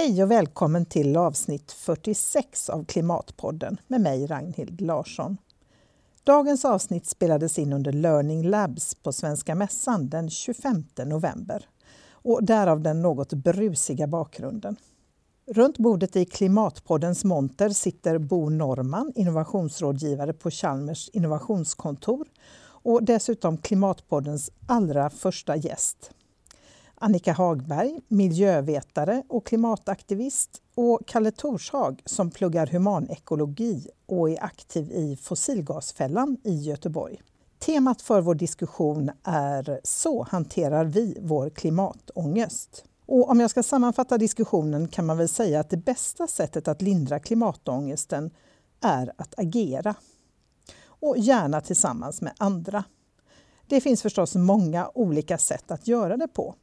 Hej och välkommen till avsnitt 46 av Klimatpodden med mig Ragnhild Larsson. Dagens avsnitt spelades in under Learning Labs på Svenska Mässan den 25 november och därav den något brusiga bakgrunden. Runt bordet i Klimatpoddens monter sitter Bo Norman, innovationsrådgivare på Chalmers innovationskontor och dessutom Klimatpoddens allra första gäst. Annika Hagberg, miljövetare och klimataktivist och Kalle Torshag som pluggar humanekologi och är aktiv i Fossilgasfällan i Göteborg. Temat för vår diskussion är Så hanterar vi vår klimatångest. Och om jag ska sammanfatta diskussionen kan man väl säga att det bästa sättet att lindra klimatångesten är att agera. Och gärna tillsammans med andra. Det finns förstås många olika sätt att göra det på.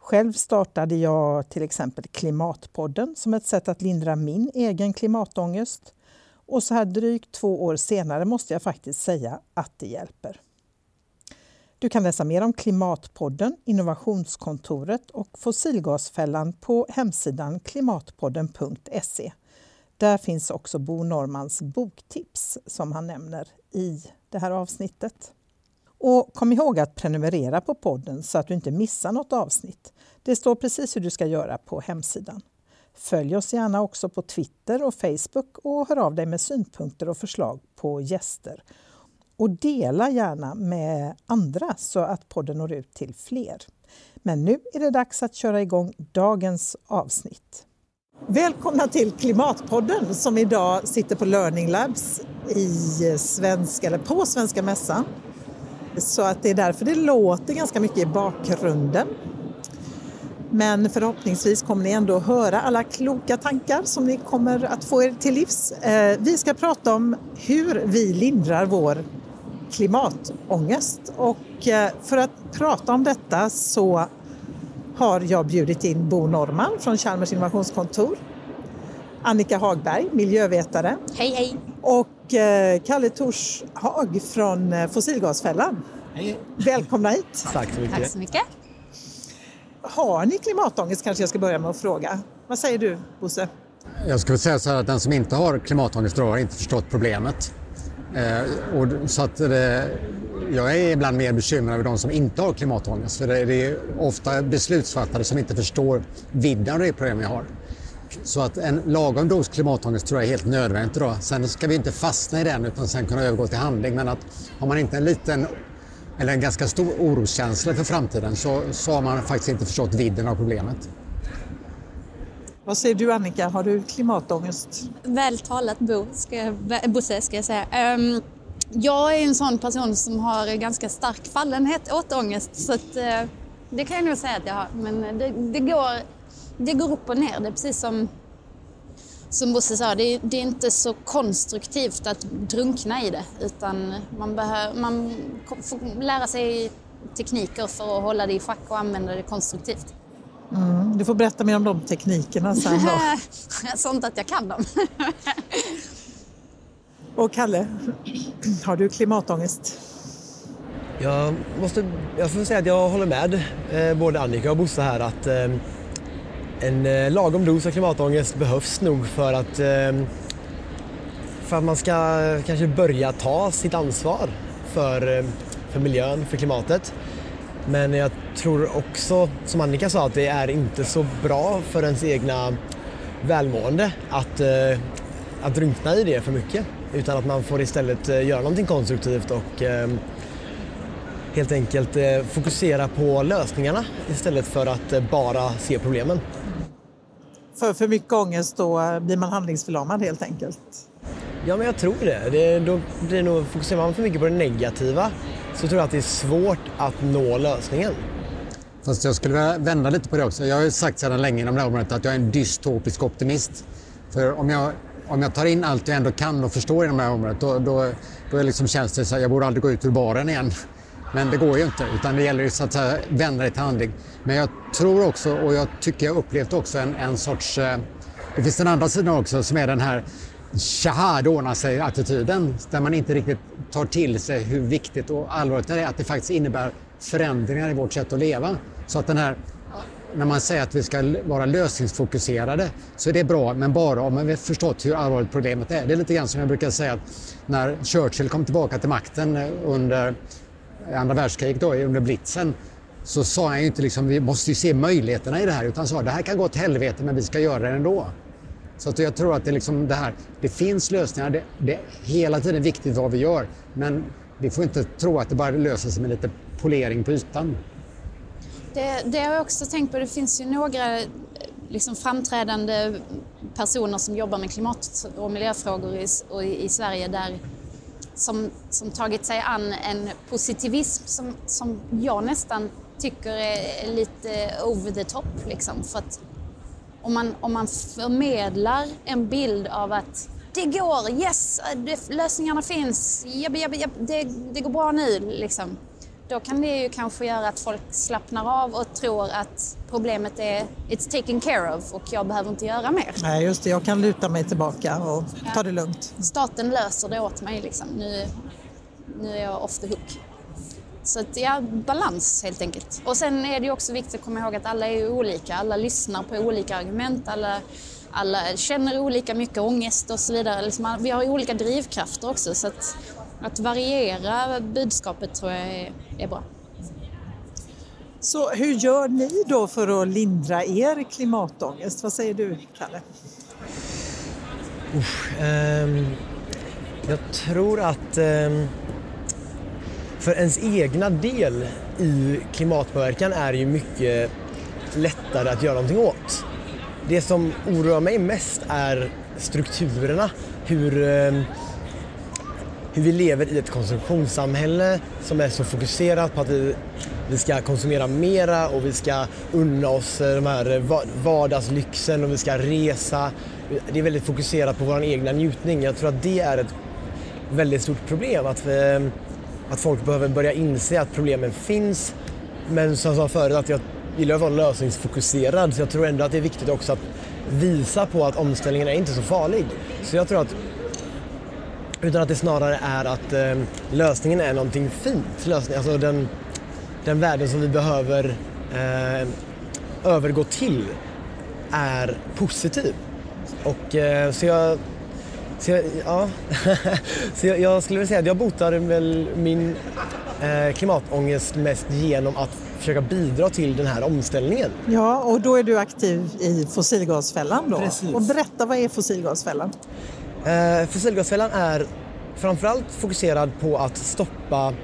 Själv startade jag till exempel Klimatpodden som ett sätt att lindra min egen klimatångest. Och så här drygt två år senare måste jag faktiskt säga att det hjälper. Du kan läsa mer om Klimatpodden, Innovationskontoret och Fossilgasfällan på hemsidan klimatpodden.se. Där finns också Bo Normans boktips som han nämner i det här avsnittet. Och kom ihåg att prenumerera på podden så att du inte missar något avsnitt. Det står precis hur du ska göra på hemsidan. Följ oss gärna också på Twitter och Facebook och hör av dig med synpunkter och förslag på gäster. Och dela gärna med andra så att podden når ut till fler. Men nu är det dags att köra igång dagens avsnitt. Välkomna till Klimatpodden som idag sitter på Learning Labs i svensk, eller på Svenska Mässan. Så att det är därför det låter ganska mycket i bakgrunden. Men förhoppningsvis kommer ni ändå höra alla kloka tankar som ni kommer att få er till livs. Eh, vi ska prata om hur vi lindrar vår klimatångest och eh, för att prata om detta så har jag bjudit in Bo Norman från Chalmers innovationskontor, Annika Hagberg, miljövetare. Hej hej! Och eh, Kalle Torshag från Fossilgasfällan. Hej. Välkomna hit! Tack så mycket. Tack så mycket. Har ni klimatångest kanske jag ska börja med att fråga. Vad säger du Bosse? Jag skulle säga så här att den som inte har klimatångest har inte förstått problemet. Eh, och så att det, jag är ibland mer bekymrad över de som inte har klimatångest. För det, det är ofta beslutsfattare som inte förstår vidden av det problem vi har. Så att en lagom dos klimatångest tror jag är helt nödvändigt idag. Sen ska vi inte fastna i den utan sen kunna övergå till handling. Men att har man inte en liten eller en ganska stor oroskänsla för framtiden så, så har man faktiskt inte förstått vidden av problemet. Vad säger du Annika, har du klimatångest? Väl talat Bo, ska jag, Bosse ska jag säga. Um, jag är en sån person som har ganska stark fallenhet åt ångest så att, uh, det kan jag nog säga att jag har. Men det, det, går, det går upp och ner. Det är precis som, som Bosse sa, det är, det är inte så konstruktivt att drunkna i det utan man, behöver, man får lära sig tekniker för att hålla det i schack och använda det konstruktivt. Mm, du får berätta mer om de teknikerna sen då. Sånt att jag kan dem. Och Kalle, har du klimatångest? Jag, måste, jag får säga att jag håller med eh, både Annika och Bosse här att eh, en eh, lagom dos av klimatångest behövs nog för att, ehm, för att man ska kanske börja ta sitt ansvar för, ehm, för miljön, för klimatet. Men jag tror också, som Annika sa, att det är inte så bra för ens egna välmående att, eh, att drunkna i det för mycket. Utan att man får istället eh, göra någonting konstruktivt och ehm, helt enkelt fokusera på lösningarna istället för att bara se problemen. För för mycket ångest då blir man handlingsförlamad helt enkelt? Ja, men jag tror det. det då blir nog, fokuserar man för mycket på det negativa så tror jag att det är svårt att nå lösningen. Fast jag skulle vilja vända lite på det också. Jag har ju sagt sedan länge inom det här området att jag är en dystopisk optimist. För om jag, om jag tar in allt jag ändå kan och förstår inom det här området då, då, då liksom känns det så att jag borde aldrig gå ut ur baren igen. Men det går ju inte, utan det gäller ju så att säga, vända det till handling. Men jag tror också, och jag tycker jag upplevt också en, en sorts... Eh, det finns den andra sidan också som är den här tjaha, ordnar sig-attityden där man inte riktigt tar till sig hur viktigt och allvarligt det är att det faktiskt innebär förändringar i vårt sätt att leva. Så att den här när man säger att vi ska vara lösningsfokuserade så är det bra, men bara om vi förstått hur allvarligt problemet är. Det är lite grann som jag brukar säga att när Churchill kom tillbaka till makten eh, under andra världskriget, då, under blitzen, så sa han ju inte liksom vi måste ju se möjligheterna i det här utan sa det här kan gå åt helvete men vi ska göra det ändå. Så att jag tror att det, liksom det här, det finns lösningar. Det, det är hela tiden viktigt vad vi gör men vi får inte tro att det bara löser sig med lite polering på ytan. Det, det har jag också tänkt på. Det finns ju några eh, liksom framträdande personer som jobbar med klimat och miljöfrågor i, och i, i Sverige där som, som tagit sig an en positivism som, som jag nästan tycker är lite over the top. Liksom. För att om man, om man förmedlar en bild av att det går, yes, det, lösningarna finns, jabb, jabb, jabb, det, det går bra nu. Liksom då kan det ju kanske göra att folk slappnar av och tror att problemet är it's taken care of och jag behöver inte göra mer. Nej, just det. Jag kan luta mig tillbaka och ja. ta det lugnt. Staten löser det åt mig liksom. Nu, nu är jag off the hook. Så att, ja, balans helt enkelt. Och sen är det ju också viktigt att komma ihåg att alla är olika. Alla lyssnar på olika argument. Alla, alla känner olika mycket ångest och så vidare. Liksom, vi har olika drivkrafter också. Så att variera budskapet tror jag är, är bra. Så hur gör ni då för att lindra er klimatångest? Vad säger du, Kalle? Uh, um, jag tror att um, för ens egna del i klimatpåverkan är ju mycket lättare att göra någonting åt. Det som oroar mig mest är strukturerna. Hur um, hur vi lever i ett konsumtionssamhälle som är så fokuserat på att vi, vi ska konsumera mera och vi ska unna oss eh, de här eh, vardagslyxen och vi ska resa. Det är väldigt fokuserat på vår egna njutning. Jag tror att det är ett väldigt stort problem. Att, vi, att folk behöver börja inse att problemen finns. Men som jag sa förut, att jag gillar att vara lösningsfokuserad så jag tror ändå att det är viktigt också att visa på att omställningen är inte så farlig. Så jag tror att utan att det snarare är att eh, lösningen är någonting fint. Lösning, alltså den, den världen som vi behöver eh, övergå till är positiv. Och, eh, så jag, så jag, ja. så jag, jag, skulle vilja säga att jag botar väl min eh, klimatångest mest genom att försöka bidra till den här omställningen. Ja, och då är du aktiv i Fossilgasfällan då. Precis. Och berätta, vad är Fossilgasfällan? Eh, fossilgasfällan är framförallt fokuserad på att stoppa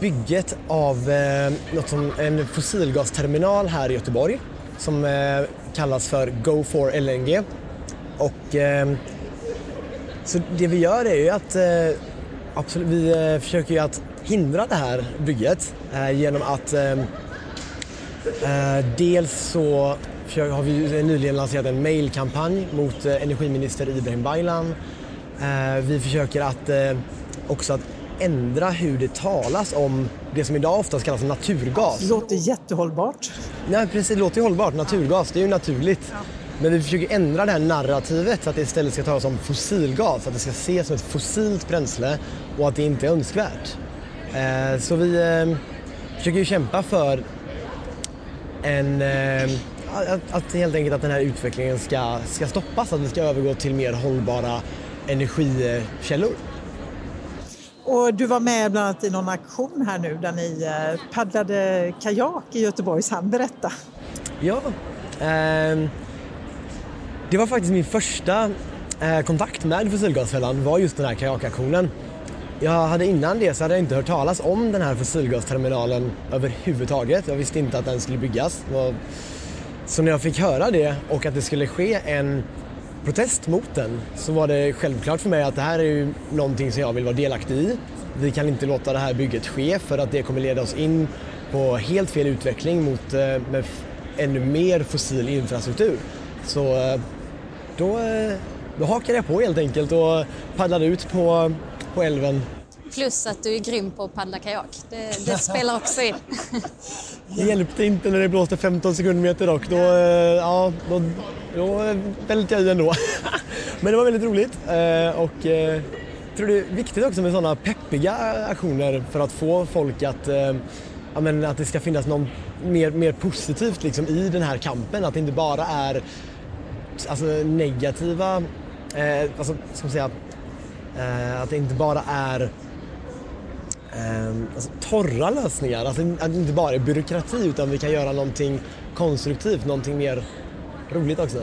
bygget av eh, något som en fossilgasterminal här i Göteborg som eh, kallas för Go for LNG. Och, eh, så det vi gör är ju att eh, absolut, vi eh, försöker ju att hindra det här bygget eh, genom att eh, dels så har vi nyligen lanserat en mailkampanj mot energiminister Ibrahim Baylan vi försöker att eh, också att ändra hur det talas om det som idag oftast kallas naturgas. Det låter jättehållbart. Nej, precis, det låter ju hållbart. Naturgas, det är ju naturligt. Ja. Men vi försöker ändra det här narrativet så att det istället ska talas om fossilgas, att det ska ses som ett fossilt bränsle och att det inte är önskvärt. Eh, så vi försöker ju kämpa för en att, att helt enkelt att den här utvecklingen ska, ska stoppas, att vi ska övergå till mer hållbara energikällor. Och du var med bland annat i någon aktion här nu där ni eh, paddlade kajak i Göteborgs hamn. Berätta! Ja, eh, det var faktiskt min första eh, kontakt med Fossilgasfällan var just den här kajakaktionen. Jag hade innan det så hade jag inte hört talas om den här fossilgasterminalen överhuvudtaget. Jag visste inte att den skulle byggas. Så när jag fick höra det och att det skulle ske en protest mot den så var det självklart för mig att det här är ju någonting som jag vill vara delaktig i. Vi kan inte låta det här bygget ske för att det kommer leda oss in på helt fel utveckling mot eh, med ännu mer fossil infrastruktur. Så eh, då, eh, då hakade jag på helt enkelt och paddlade ut på, på älven Plus att du är grym på att paddla kajak. Det, det spelar också in. det hjälpte inte när det blåste 15 sekundmeter dock. Då, ja, då då välte jag i ändå. Men det var väldigt roligt eh, och jag eh, tror det är viktigt också med sådana peppiga aktioner för att få folk att, eh, ja, men att det ska finnas någon mer, mer positivt liksom i den här kampen. Att det inte bara är alltså, negativa, eh, alltså, ska man säga, eh, att det inte bara är eh, alltså, torra lösningar. Alltså, att det inte bara är byråkrati utan vi kan göra någonting konstruktivt, någonting mer roligt också.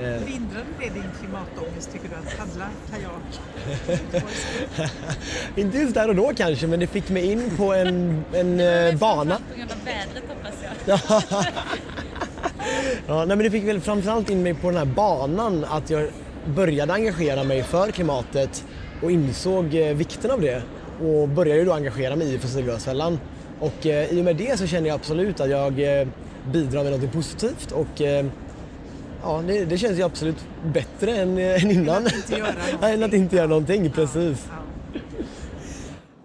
Lindrade det din klimatångest tycker du att paddla kajak? Inte just där och då kanske men det fick mig in på en, en eh, bana. På grund av vädret hoppas jag. Ja, nej, men det fick väl framförallt in mig på den här banan att jag började engagera mig för klimatet och insåg eh, vikten av det och började då engagera mig i Fossilgasfällan. Och eh, i och med det så känner jag absolut att jag eh, bidrar med något positivt och eh, ja, det, det känns ju absolut bättre än, eh, än innan. att inte göra någonting. Nej, än att inte göra någonting, precis.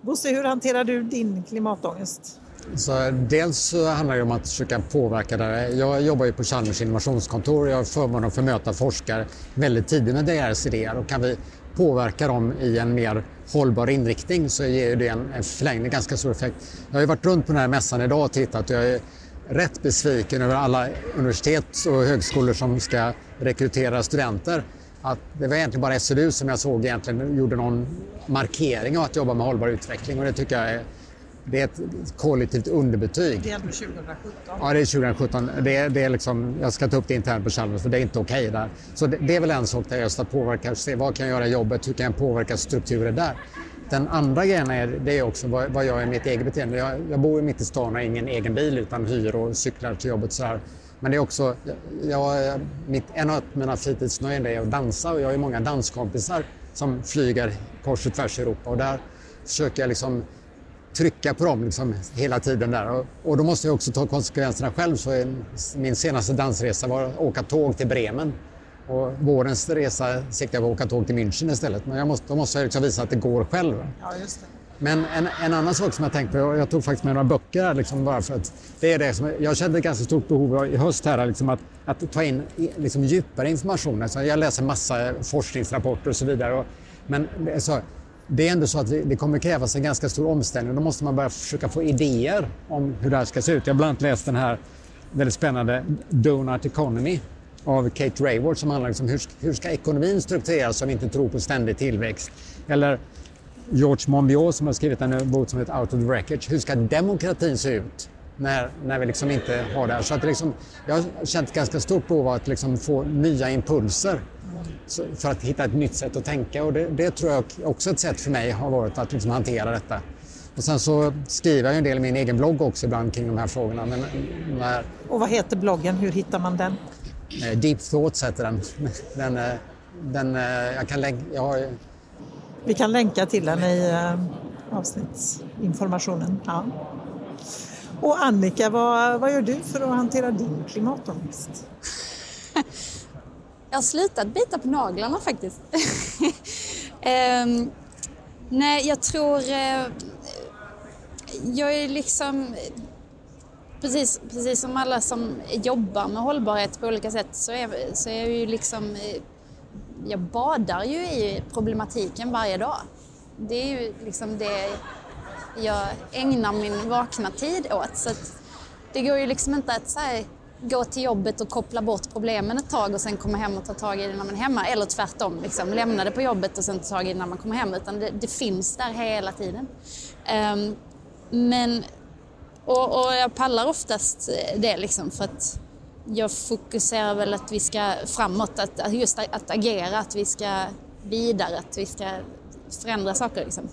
Bosse, hur hanterar du din klimatångest? Så dels så handlar det om att försöka påverka det. Jag jobbar ju på Chalmers innovationskontor och jag har förmånen att få möta forskare väldigt tidigt med deras idéer och kan vi påverka dem i en mer hållbar inriktning så ger det en, en förlängning ganska stor effekt. Jag har ju varit runt på den här mässan idag och tittat och jag är rätt besviken över alla universitet och högskolor som ska rekrytera studenter. Att det var egentligen bara SLU som jag såg egentligen gjorde någon markering av att jobba med hållbar utveckling och det tycker jag är det är ett kollektivt underbetyg. Det är ändå 2017. Ja, det är 2017. Det är, det är liksom, jag ska ta upp det internt på Chalmers för det är inte okej där. Så det, det är väl en sak där just att påverka, se vad kan jag göra i jobbet, hur kan jag påverka strukturer där. Den andra grejen är, det är också vad, vad jag gör i mitt eget beteende. Jag, jag bor mitt i stan och har ingen egen bil utan hyr och cyklar till jobbet så här. Men det är också, jag, mitt, en av mina fritidsnöjen är att dansa och jag har ju många danskompisar som flyger kors och tvärs i Europa och där försöker jag liksom trycka på dem liksom hela tiden där. Och, och då måste jag också ta konsekvenserna själv. Så en, min senaste dansresa var att åka tåg till Bremen. Och vårens resa siktar jag på att åka tåg till München istället. Men jag måste, då måste jag liksom visa att det går själv. Ja, just det. Men en, en annan sak som jag tänkt på, jag, jag tog faktiskt med några böcker här liksom bara för att det är det som, jag kände ett ganska stort behov av i höst här liksom att, att ta in liksom djupare information. Alltså jag läser massa forskningsrapporter och så vidare. Och, men så, det är ändå så att det, kommer krävas en ganska stor omställning. Då måste man börja försöka få idéer om hur det här ska se ut. Jag har bland annat läst den här väldigt spännande Donut Economy av Kate Rayward som handlar om hur, hur ska ekonomin struktureras om vi inte tror på ständig tillväxt. Eller George Monbiot som har skrivit en bok som heter Out of the Wreckage. Hur ska demokratin se ut när, när vi liksom inte har det här? Så att liksom, jag har känt ett ganska stort behov av att liksom få nya impulser för att hitta ett nytt sätt att tänka och det, det tror jag också ett sätt för mig har varit att liksom hantera detta. Och sen så skriver jag en del i min egen blogg också ibland kring de här frågorna. Men när, Och vad heter bloggen? Hur hittar man den? eh, Deep Thoughts heter den. den, eh, den eh, jag kan länka, jag har, Vi kan länka till den i avsnittsinformationen. Ja. Och Annika, vad, vad gör du för att hantera din klimatångest? Jag har slutat bita på naglarna faktiskt. eh, nej, jag tror... eh, jag är liksom... Precis, precis som alla som jobbar med hållbarhet på olika sätt så är, så är jag ju liksom... Eh, jag badar ju i problematiken varje dag. Det är ju liksom det jag ägnar min vakna tid åt. Så att det går ju liksom inte att så här, gå till jobbet och koppla bort problemen ett tag och sen komma hem och ta tag i det när man är hemma. Eller tvärtom, liksom, lämna det på jobbet och sen ta tag i det när man kommer hem. Utan det, det finns där hela tiden. Um, men, och, och jag pallar oftast eh, det liksom för att jag fokuserar väl att vi ska framåt, att, att just att agera, att vi ska vidare, att vi ska förändra saker. Liksom.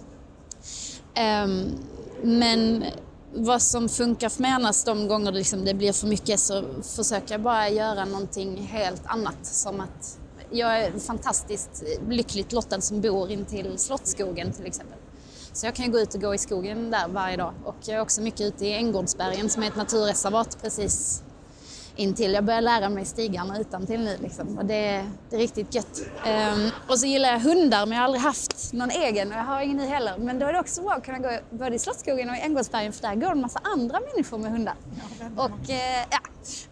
Um, men vad som funkar för mig annars de gånger det, liksom det blir för mycket så försöker jag bara göra någonting helt annat. Som att jag är fantastiskt lyckligt lottad som bor in till Slottsskogen till exempel. Så jag kan ju gå ut och gå i skogen där varje dag. Och jag är också mycket ute i Änggårdsbergen som är ett naturreservat precis intill. Jag börjar lära mig stigarna utan till nu liksom. och det, det är riktigt gött. Ehm, och så gillar jag hundar men jag har aldrig haft någon egen och jag har ingen nu heller. Men då är det också bra att kunna gå både i Slottsskogen och i Änggårdsbergen för där går en massa andra människor med hundar. och, eh, ja.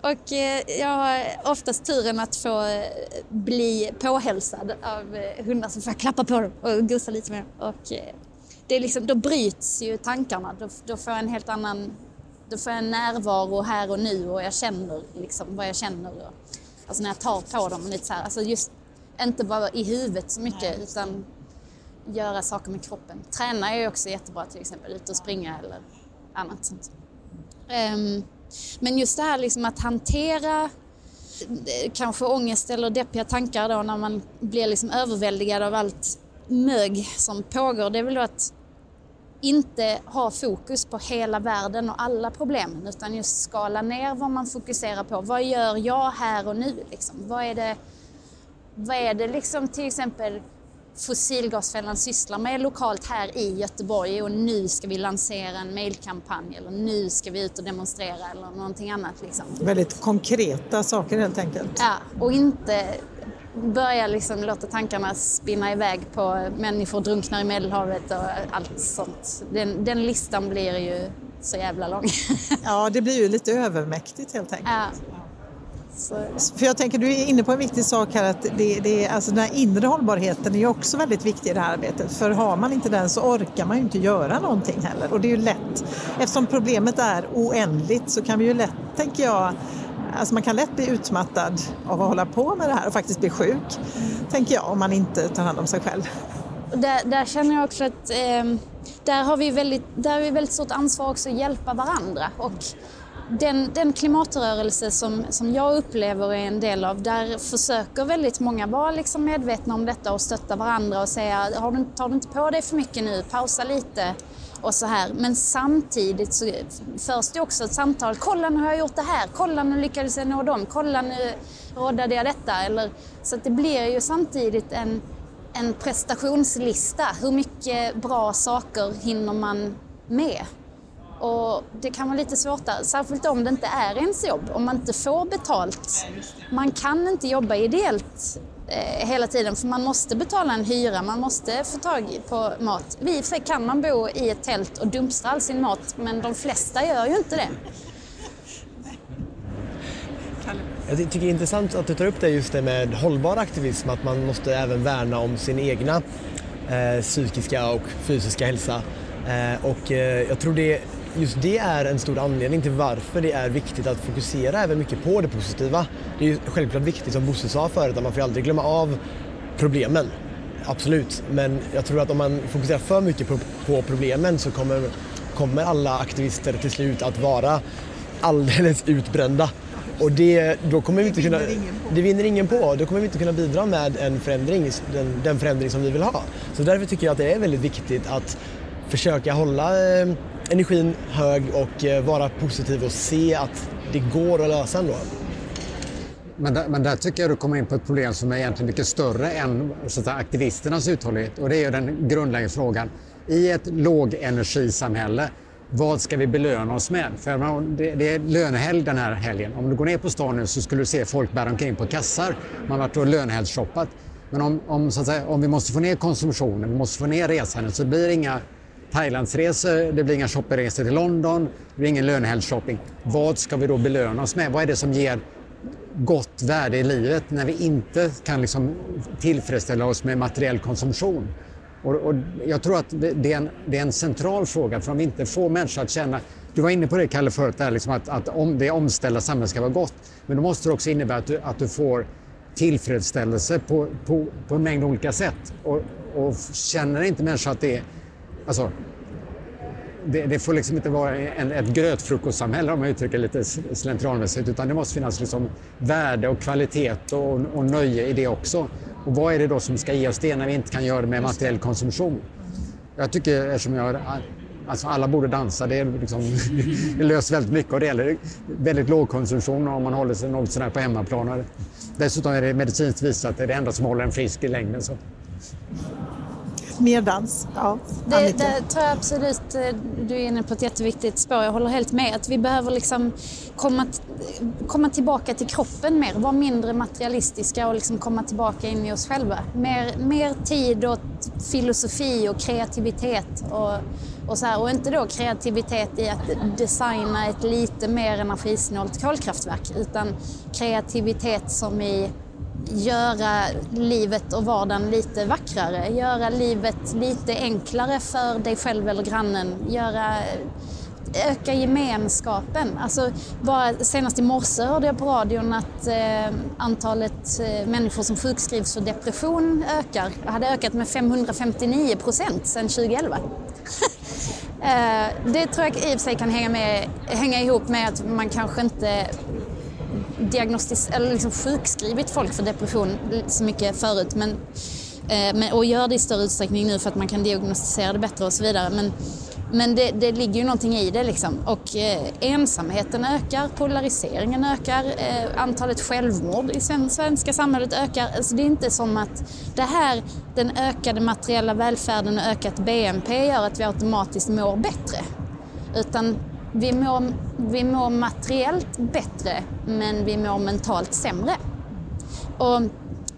och eh, jag har oftast turen att få eh, bli påhälsad av eh, hundar som får klappa på dem och gosa lite med dem. Och, eh, det är liksom, då bryts ju tankarna. Då, då får jag en helt annan Då får jag en närvaro här och nu och jag känner liksom vad jag känner. Och, alltså när jag tar på dem. Lite så här, alltså just inte bara i huvudet så mycket Nej, utan göra saker med kroppen. Träna är också jättebra till exempel, ut och springa eller annat sånt. Um, men just det här liksom att hantera eh, kanske ångest eller deppiga tankar då när man blir liksom överväldigad av allt mög som pågår, det är väl då att inte ha fokus på hela världen och alla problemen utan just skala ner vad man fokuserar på. Vad gör jag här och nu? Liksom? Vad är det, vad är det liksom till exempel Fossilgasfällan sysslar med lokalt här i Göteborg och nu ska vi lansera en mailkampanj eller nu ska vi ut och demonstrera eller någonting annat. Liksom. Väldigt konkreta saker helt enkelt. Ja, och inte börja liksom låta tankarna spinna iväg på människor drunknar i Medelhavet och allt sånt. Den, den listan blir ju så jävla lång. ja, det blir ju lite övermäktigt helt enkelt. Ja. För jag tänker, du är inne på en viktig sak här att det, det, alltså den här inre hållbarheten är ju också väldigt viktig i det här arbetet. För har man inte den så orkar man ju inte göra någonting heller. Och det är ju lätt, eftersom problemet är oändligt så kan vi ju lätt, tänker jag, Alltså man kan lätt bli utmattad av att hålla på med det här och faktiskt bli sjuk, tänker jag, om man inte tar hand om sig själv. Där, där känner jag också att eh, där har vi väldigt, där har vi väldigt stort ansvar också att hjälpa varandra. Och den, den klimatrörelse som, som jag upplever är en del av, där försöker väldigt många vara liksom medvetna om detta och stötta varandra och säga, har du, tar du inte på dig för mycket nu, pausa lite och så här. Men samtidigt så förs det också ett samtal. Kolla nu har jag gjort det här. Kolla nu lyckades jag nå dem. Kolla nu råddade jag detta. Eller, så det blir ju samtidigt en, en prestationslista. Hur mycket bra saker hinner man med? Och det kan vara lite svårt där, särskilt om det inte är ens jobb, om man inte får betalt. Man kan inte jobba ideellt Eh, hela tiden för man måste betala en hyra, man måste få tag på mat. I och för sig kan man bo i ett tält och dumpstra all sin mat men de flesta gör ju inte det. Jag tycker det är intressant att du tar upp det just det med hållbar aktivism, att man måste även värna om sin egna eh, psykiska och fysiska hälsa. Eh, och eh, jag tror det just det är en stor anledning till varför det är viktigt att fokusera även mycket på det positiva. Det är ju självklart viktigt som Bosse sa förut att man får aldrig glömma av problemen. Absolut, men jag tror att om man fokuserar för mycket på, på problemen så kommer, kommer alla aktivister till slut att vara alldeles utbrända. Och det, då kommer vi inte kunna, det vinner ingen på. Då kommer vi inte kunna bidra med en förändring, den, den förändring som vi vill ha. Så därför tycker jag att det är väldigt viktigt att försöka hålla eh, energin hög och eh, vara positiv och se att det går att lösa ändå. Men där, men där tycker jag du kommer in på ett problem som är egentligen mycket större än så att säga, aktivisternas uthållighet och det är ju den grundläggande frågan. I ett lågenergisamhälle, vad ska vi belöna oss med? För det, är lönehelg den här helgen. Om du går ner på stan nu så skulle du se folk bära omkring på kassar. Man har varit och lönehelgshoppat. Men om, om, så att säga, om vi måste få ner konsumtionen, vi måste få ner resandet så blir det inga Thailandsresor, det blir inga shoppingresor till London, det blir ingen lönehelgshopping. Vad ska vi då belöna oss med? Vad är det som ger gott värde i livet när vi inte kan liksom tillfredsställa oss med materiell konsumtion? Och, och jag tror att det, det, är en, det, är en, central fråga för om vi inte får människor att känna du var inne på det Kalle förut, där, liksom att, att om det omställda samhället ska vara gott. Men då måste det också innebära att du, att du får tillfredsställelse på, på, på en mängd olika sätt. Och, och känner inte människor att det är Alltså, det, det, får liksom inte vara en, ett grötfrukostsamhälle om man uttrycker lite slentrianmässigt utan det måste finnas liksom värde och kvalitet och, och nöje i det också. Och vad är det då som ska ge oss det när vi inte kan göra det med materiell konsumtion? Jag tycker, eftersom jag Alltså alla borde dansa, det, är liksom, det löser väldigt mycket och det gäller väldigt låg konsumtion om man håller sig något sådär på hemmaplan. Dessutom är det medicinskt visat att det är det enda som håller en frisk i längden. Så mer dans. Ja, det, det tror jag absolut, eh, du är inne på ett jätteviktigt spår. Jag håller helt med. Att vi behöver liksom komma, komma tillbaka till kroppen mer, vara mindre materialistiska och liksom komma tillbaka in i oss själva. Mer, mer tid åt filosofi och kreativitet och, och, så här. och inte då kreativitet i att designa ett lite mer energisnålt kolkraftverk utan kreativitet som i göra livet och vardagen lite vackrare, göra livet lite enklare för dig själv eller grannen, göra öka gemenskapen. Alltså, bara senast i morse hörde jag på radion att eh, antalet eh, människor som sjukskrivs för depression ökar. Det hade ökat med 559 procent sedan 2011. Eh, det tror jag i och för sig kan hänga, med, hänga ihop med att man kanske inte diagnostis eller liksom sjukskrivit folk för depression så mycket förut. Men, eh, men, och gör det i större utsträckning nu för att man kan diagnostisera det bättre och så vidare. Men, men det, det ligger ju någonting i det liksom. Och eh, ensamheten ökar, polariseringen ökar, eh, antalet självmord i svenska samhället ökar. Alltså det är inte som att det här, den ökade materiella välfärden och ökat BNP gör att vi automatiskt mår bättre. Utan vi mår, vi mår materiellt bättre men vi mår mentalt sämre. Och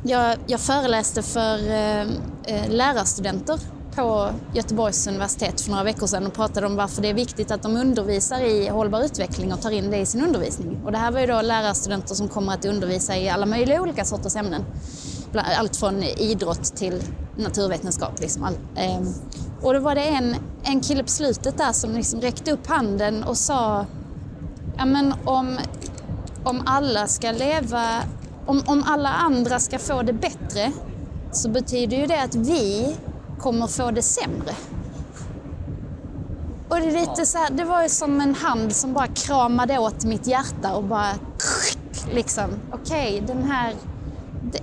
jag, jag föreläste för eh, eh, lärarstudenter på Göteborgs universitet för några veckor sedan och pratade om varför det är viktigt att de undervisar i hållbar utveckling och tar in det i sin undervisning. Och det här var ju då lärarstudenter som kommer att undervisa i alla möjliga olika sorters ämnen. Allt från idrott till naturvetenskap. Liksom. Ehm, och då var det en, en kille på slutet där som liksom räckte upp handen och sa ja, men om, om alla ska leva, om, om alla andra ska få det bättre så betyder ju det att vi kommer få det sämre. Och det, är lite så här, det var ju som en hand som bara kramade åt mitt hjärta och bara liksom, okej, okay, den här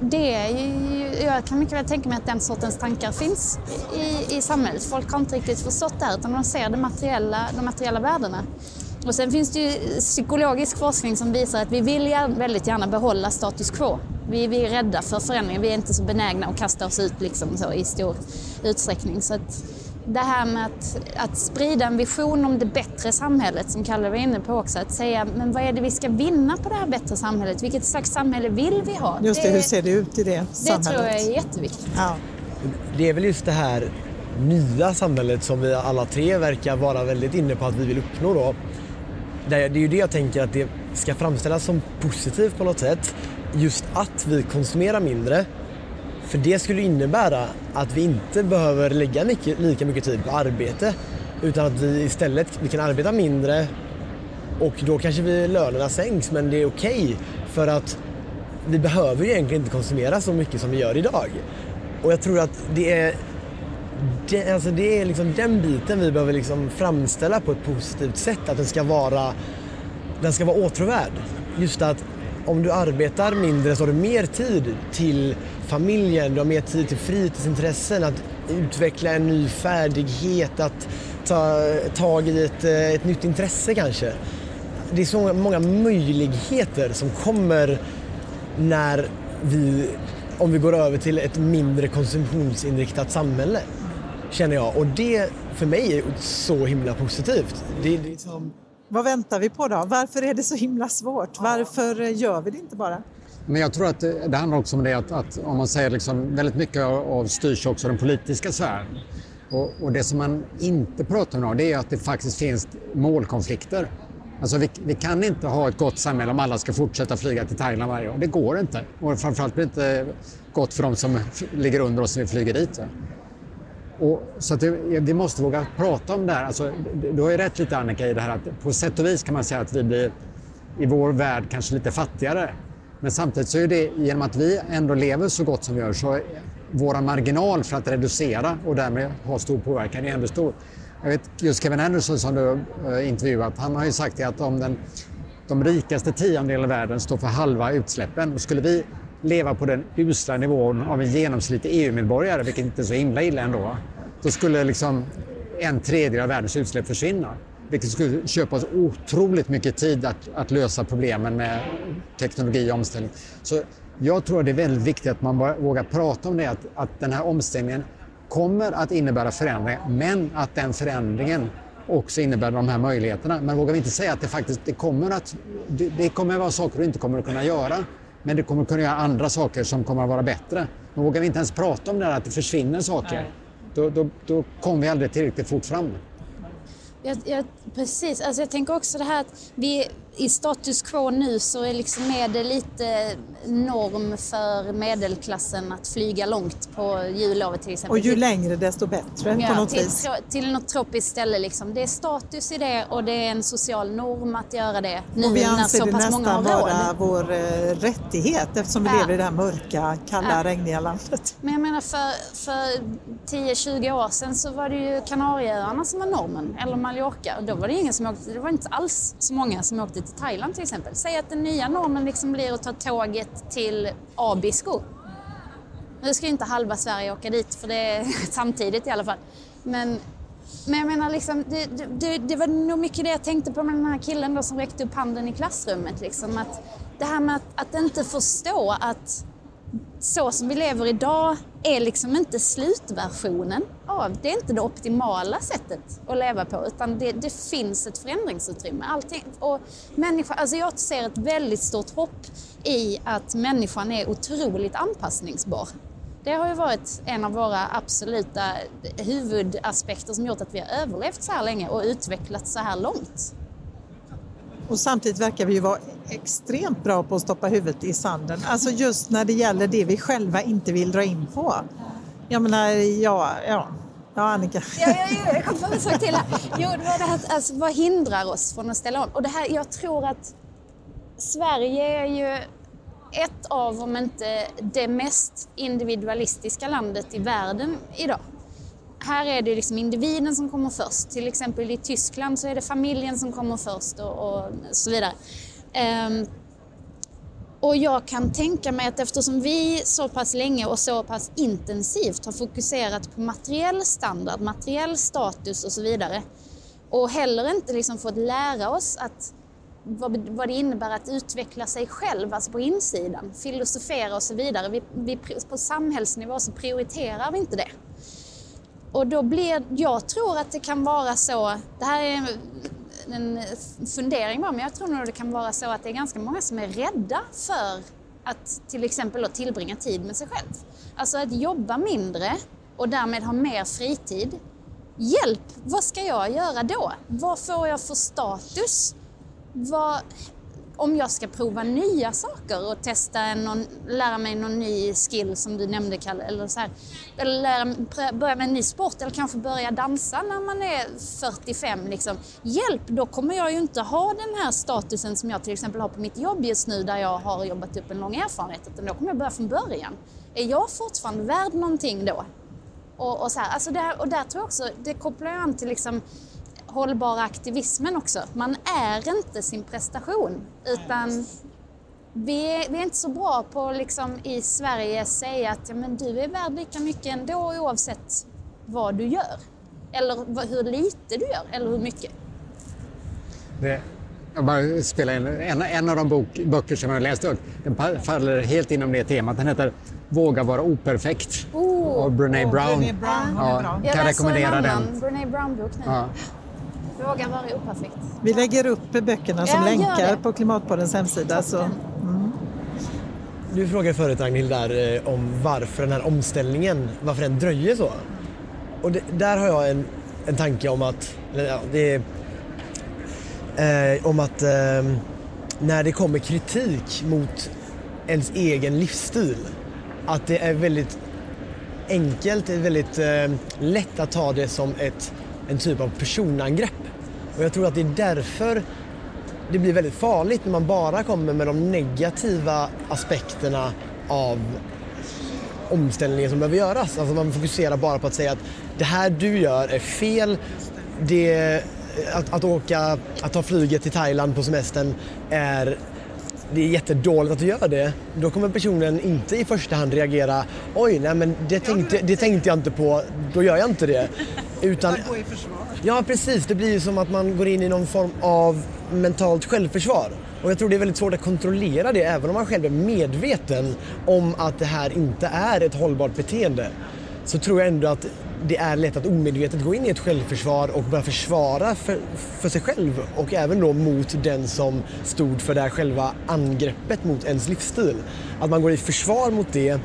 det är ju, jag kan mycket väl tänka mig att den sortens tankar finns i, i samhället. Folk har inte riktigt förstått det här utan de ser de materiella, de materiella värdena. Och sen finns det ju psykologisk forskning som visar att vi vill väldigt gärna behålla status quo. Vi, vi är rädda för förändringar, vi är inte så benägna att kasta oss ut liksom så i stor utsträckning. Så att, det här med att, att sprida en vision om det bättre samhället som Kalle var inne på också. Att säga, men vad är det vi ska vinna på det här bättre samhället? Vilket slags samhälle vill vi ha? Just det, det hur ser det ut i det, det samhället? Det tror jag är jätteviktigt. Ja. Det är väl just det här nya samhället som vi alla tre verkar vara väldigt inne på att vi vill uppnå då. Det är ju det jag tänker att det ska framställas som positivt på något sätt. Just att vi konsumerar mindre för det skulle innebära att vi inte behöver lägga mycket, lika mycket tid på arbete utan att vi istället vi kan arbeta mindre och då kanske vi, lönerna sänks men det är okej okay för att vi behöver ju egentligen inte konsumera så mycket som vi gör idag. Och jag tror att det är, det, alltså det är liksom den biten vi behöver liksom framställa på ett positivt sätt. Att den ska vara, den ska vara åtråvärd. Just att om du arbetar mindre så har du mer tid till familjen, du har mer tid till fritidsintressen, att utveckla en ny färdighet, att ta tag i ett, eh, ett nytt intresse kanske. Det är så många möjligheter som kommer när vi, om vi går över till ett mindre konsumtionsinriktat samhälle, känner jag. Och det för mig är så himla positivt. Det, det liksom... Vad väntar vi på då? Varför är det så himla svårt? Varför eh, gör vi det inte bara? Men jag tror att det, det handlar också om det att, att om man säger liksom, väldigt mycket av styrs också den politiska sfären. Och, och, det som man inte pratar om det är att det faktiskt finns målkonflikter. Alltså vi, vi, kan inte ha ett gott samhälle om alla ska fortsätta flyga till Thailand varje år. Det går inte. Och framförallt blir det inte gott för de som ligger under oss när vi flyger dit. Och, så att det, vi måste våga prata om det här. Alltså, du har ju rätt lite Annika i det här att på sätt och vis kan man säga att vi blir i vår värld kanske lite fattigare. Men samtidigt så är det genom att vi ändå lever så gott som vi gör så är vår marginal för att reducera och därmed ha stor påverkan är ändå stor. Jag vet just Kevin Anderson som du har intervjuat, han har ju sagt att om den, de rikaste tiondelen av världen står för halva utsläppen och skulle vi leva på den usla nivån av en genomsnittlig EU-medborgare, vilket inte är så himla illa ändå, då skulle liksom en tredjedel av världens utsläpp försvinna. Vilket skulle köpa oss otroligt mycket tid att, att lösa problemen med teknologi och omställning. Så jag tror det är väldigt viktigt att man vågar prata om det, att, att den här omställningen kommer att innebära förändringar, men att den förändringen också innebär de här möjligheterna. Men vågar vi inte säga att det faktiskt det kommer att det, det kommer att vara saker du inte kommer att kunna göra, men det kommer att kunna göra andra saker som kommer att vara bättre. Men vågar vi inte ens prata om det här, att det försvinner saker, då, då, då kommer vi aldrig tillräckligt fort fram. Jag, jag, precis, alltså jag tänker också det här att vi i status quo nu så är, liksom är det lite norm för medelklassen att flyga långt på jullovet till exempel. Och ju längre desto bättre Ja, på något till, vis. till något tropiskt ställe liksom. Det är status i det och det är en social norm att göra det nu Och vi när anser så det pass många har nästan råd. vara vår eh, rättighet eftersom vi Ja. lever i det här mörka, kalla, Ja. regniga landet. Men jag menar för, för 10-20 år sedan så var det ju Kanarieöarna som var normen, eller Mallorca. Och då var det ingen som åkte, det var inte alls så många som åkte till Thailand till exempel. Säg att den nya normen liksom blir att ta tåget till Abisko. Nu ska ju inte halva Sverige åka dit för det är samtidigt i alla fall. Men, men jag menar liksom, det, det- det, det var nog mycket det jag tänkte på med den här killen då som räckte upp handen i klassrummet. Liksom, att det här med att, att inte förstå att så som vi lever idag är liksom inte slutversionen av, det är inte det optimala sättet att leva på utan det, det finns ett förändringsutrymme. Allting, och människa, alltså jag ser ett väldigt stort hopp i att människan är otroligt anpassningsbar. Det har ju varit en av våra absoluta huvudaspekter som gjort att vi har överlevt så här länge och utvecklats så här långt. Och samtidigt verkar vi ju vara extremt bra på att stoppa huvudet i sanden. Alltså just när det gäller det vi själva inte vill dra in på. Jag menar, ja, ja, ja Annika. Ja, ja, ja, jag kom på en sak till här. Jo, det var det här, alltså, vad hindrar oss från att ställa om? Och det här, jag tror att Sverige är ju ett av, om inte det mest individualistiska landet i världen idag. Här är det liksom individen som kommer först. Till exempel i Tyskland så är det familjen som kommer först och, och så vidare. Um, och jag kan tänka mig att eftersom vi så pass länge och så pass intensivt har fokuserat på materiell standard, materiell status och så vidare och heller inte liksom fått lära oss att vad, vad det innebär att utveckla sig själv, alltså på insidan, filosofera och så vidare. Vi, vi, på samhällsnivå så prioriterar vi inte det. Och då blir, jag tror att det kan vara så, det här är en fundering bara, men jag tror nog det kan vara så att det är ganska många som är rädda för att till exempel då tillbringa tid med sig själv. Alltså att jobba mindre och därmed ha mer fritid. Hjälp, vad ska jag göra då? Vad får jag för status? Vad, om jag ska prova nya saker och testa en, någon, lära mig någon ny skill som du nämnde Kalle, eller, så här, eller lära, börja med en ny sport eller kanske börja dansa när man är 45. Liksom. Hjälp, då kommer jag ju inte ha den här statusen som jag till exempel har på mitt jobb just nu där jag har jobbat upp en lång erfarenhet, utan då kommer jag börja från början. Är jag fortfarande värd någonting då? Och, och, så här, alltså där, och där tror jag också, det kopplar jag an till liksom hållbara aktivismen också. Man är inte sin prestation utan vi är, vi är inte så bra på att liksom i Sverige säga att ja, men du är värd lika mycket ändå oavsett vad du gör. Eller hur lite du gör eller hur mycket. Det, jag bara spela in en, en av de bok, böcker som jag läst upp. Den faller helt inom det temat. Den heter Våga vara operfekt Oh, av Brené Åh, Brown. Brené Brown, bra. Jag kan läser rekommendera den. Brené Brown-bok nu. Ja. Våga vara operfekt. Vi lägger upp böckerna som Ja, länkar på Klimatpoddens hemsida. Så. Du frågade förut Ragnhild där eh, om varför den här omställningen, varför den dröjer så. Och det, där har jag en, en tanke om att, eller, ja, det är, eh, om att eh, när det kommer kritik mot ens egen livsstil, att det är väldigt enkelt, det är väldigt eh, lätt att ta det som ett, en typ av personangrepp. Och jag tror att det är därför det blir väldigt farligt när man bara kommer med de negativa aspekterna av omställningen som behöver göras. Alltså man fokuserar bara på att säga att det här du gör är fel. Det, att, att åka, att ta flyget till Thailand på semestern är det är jättedåligt att du gör det. Då kommer personen inte i första hand reagera oj, nej men det tänkte, det tänkte jag inte på, då gör jag inte det. Utan, Ja, precis. Det blir ju som att man går in i någon form av mentalt självförsvar. Och jag tror det är väldigt svårt att kontrollera det även om man själv är medveten om att det här inte är ett hållbart beteende. Så tror jag ändå att det är lätt att omedvetet gå in i ett självförsvar och börja försvara för, för sig själv och även då mot den som stod för det här själva angreppet mot ens livsstil. Att man går i försvar mot det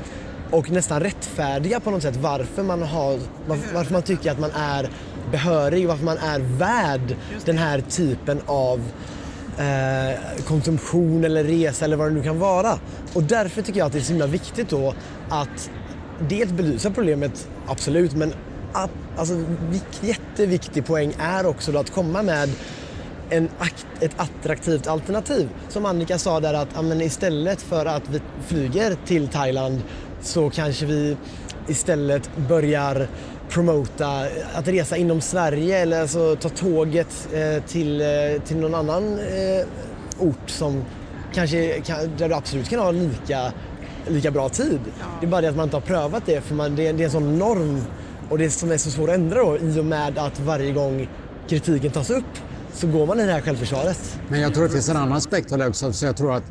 och nästan rättfärdiga på något sätt varför man, har, varför, man tycker att man är behörig, varför man är värd den här typen av eh, konsumtion eller resa eller vad det nu kan vara. Och därför tycker jag att det är så himla viktigt då att dels belysa problemet, absolut, men att, alltså, jätteviktig poäng är också då att komma med en, ett attraktivt alternativ. Som Annika sa där att amen, istället för att vi flyger till Thailand så kanske vi istället börjar promota att resa inom Sverige eller alltså ta tåget eh, till, eh, till någon annan eh, ort som kanske kan, där du absolut kan ha lika, lika bra tid. Ja. Det är bara det att man inte har prövat det för man, det, det är en sån norm och det som är så svårt att ändra då i och med att varje gång kritiken tas upp så går man i det här självförsvaret. Men jag tror det finns en annan aspekt av det också. Så jag, tror att,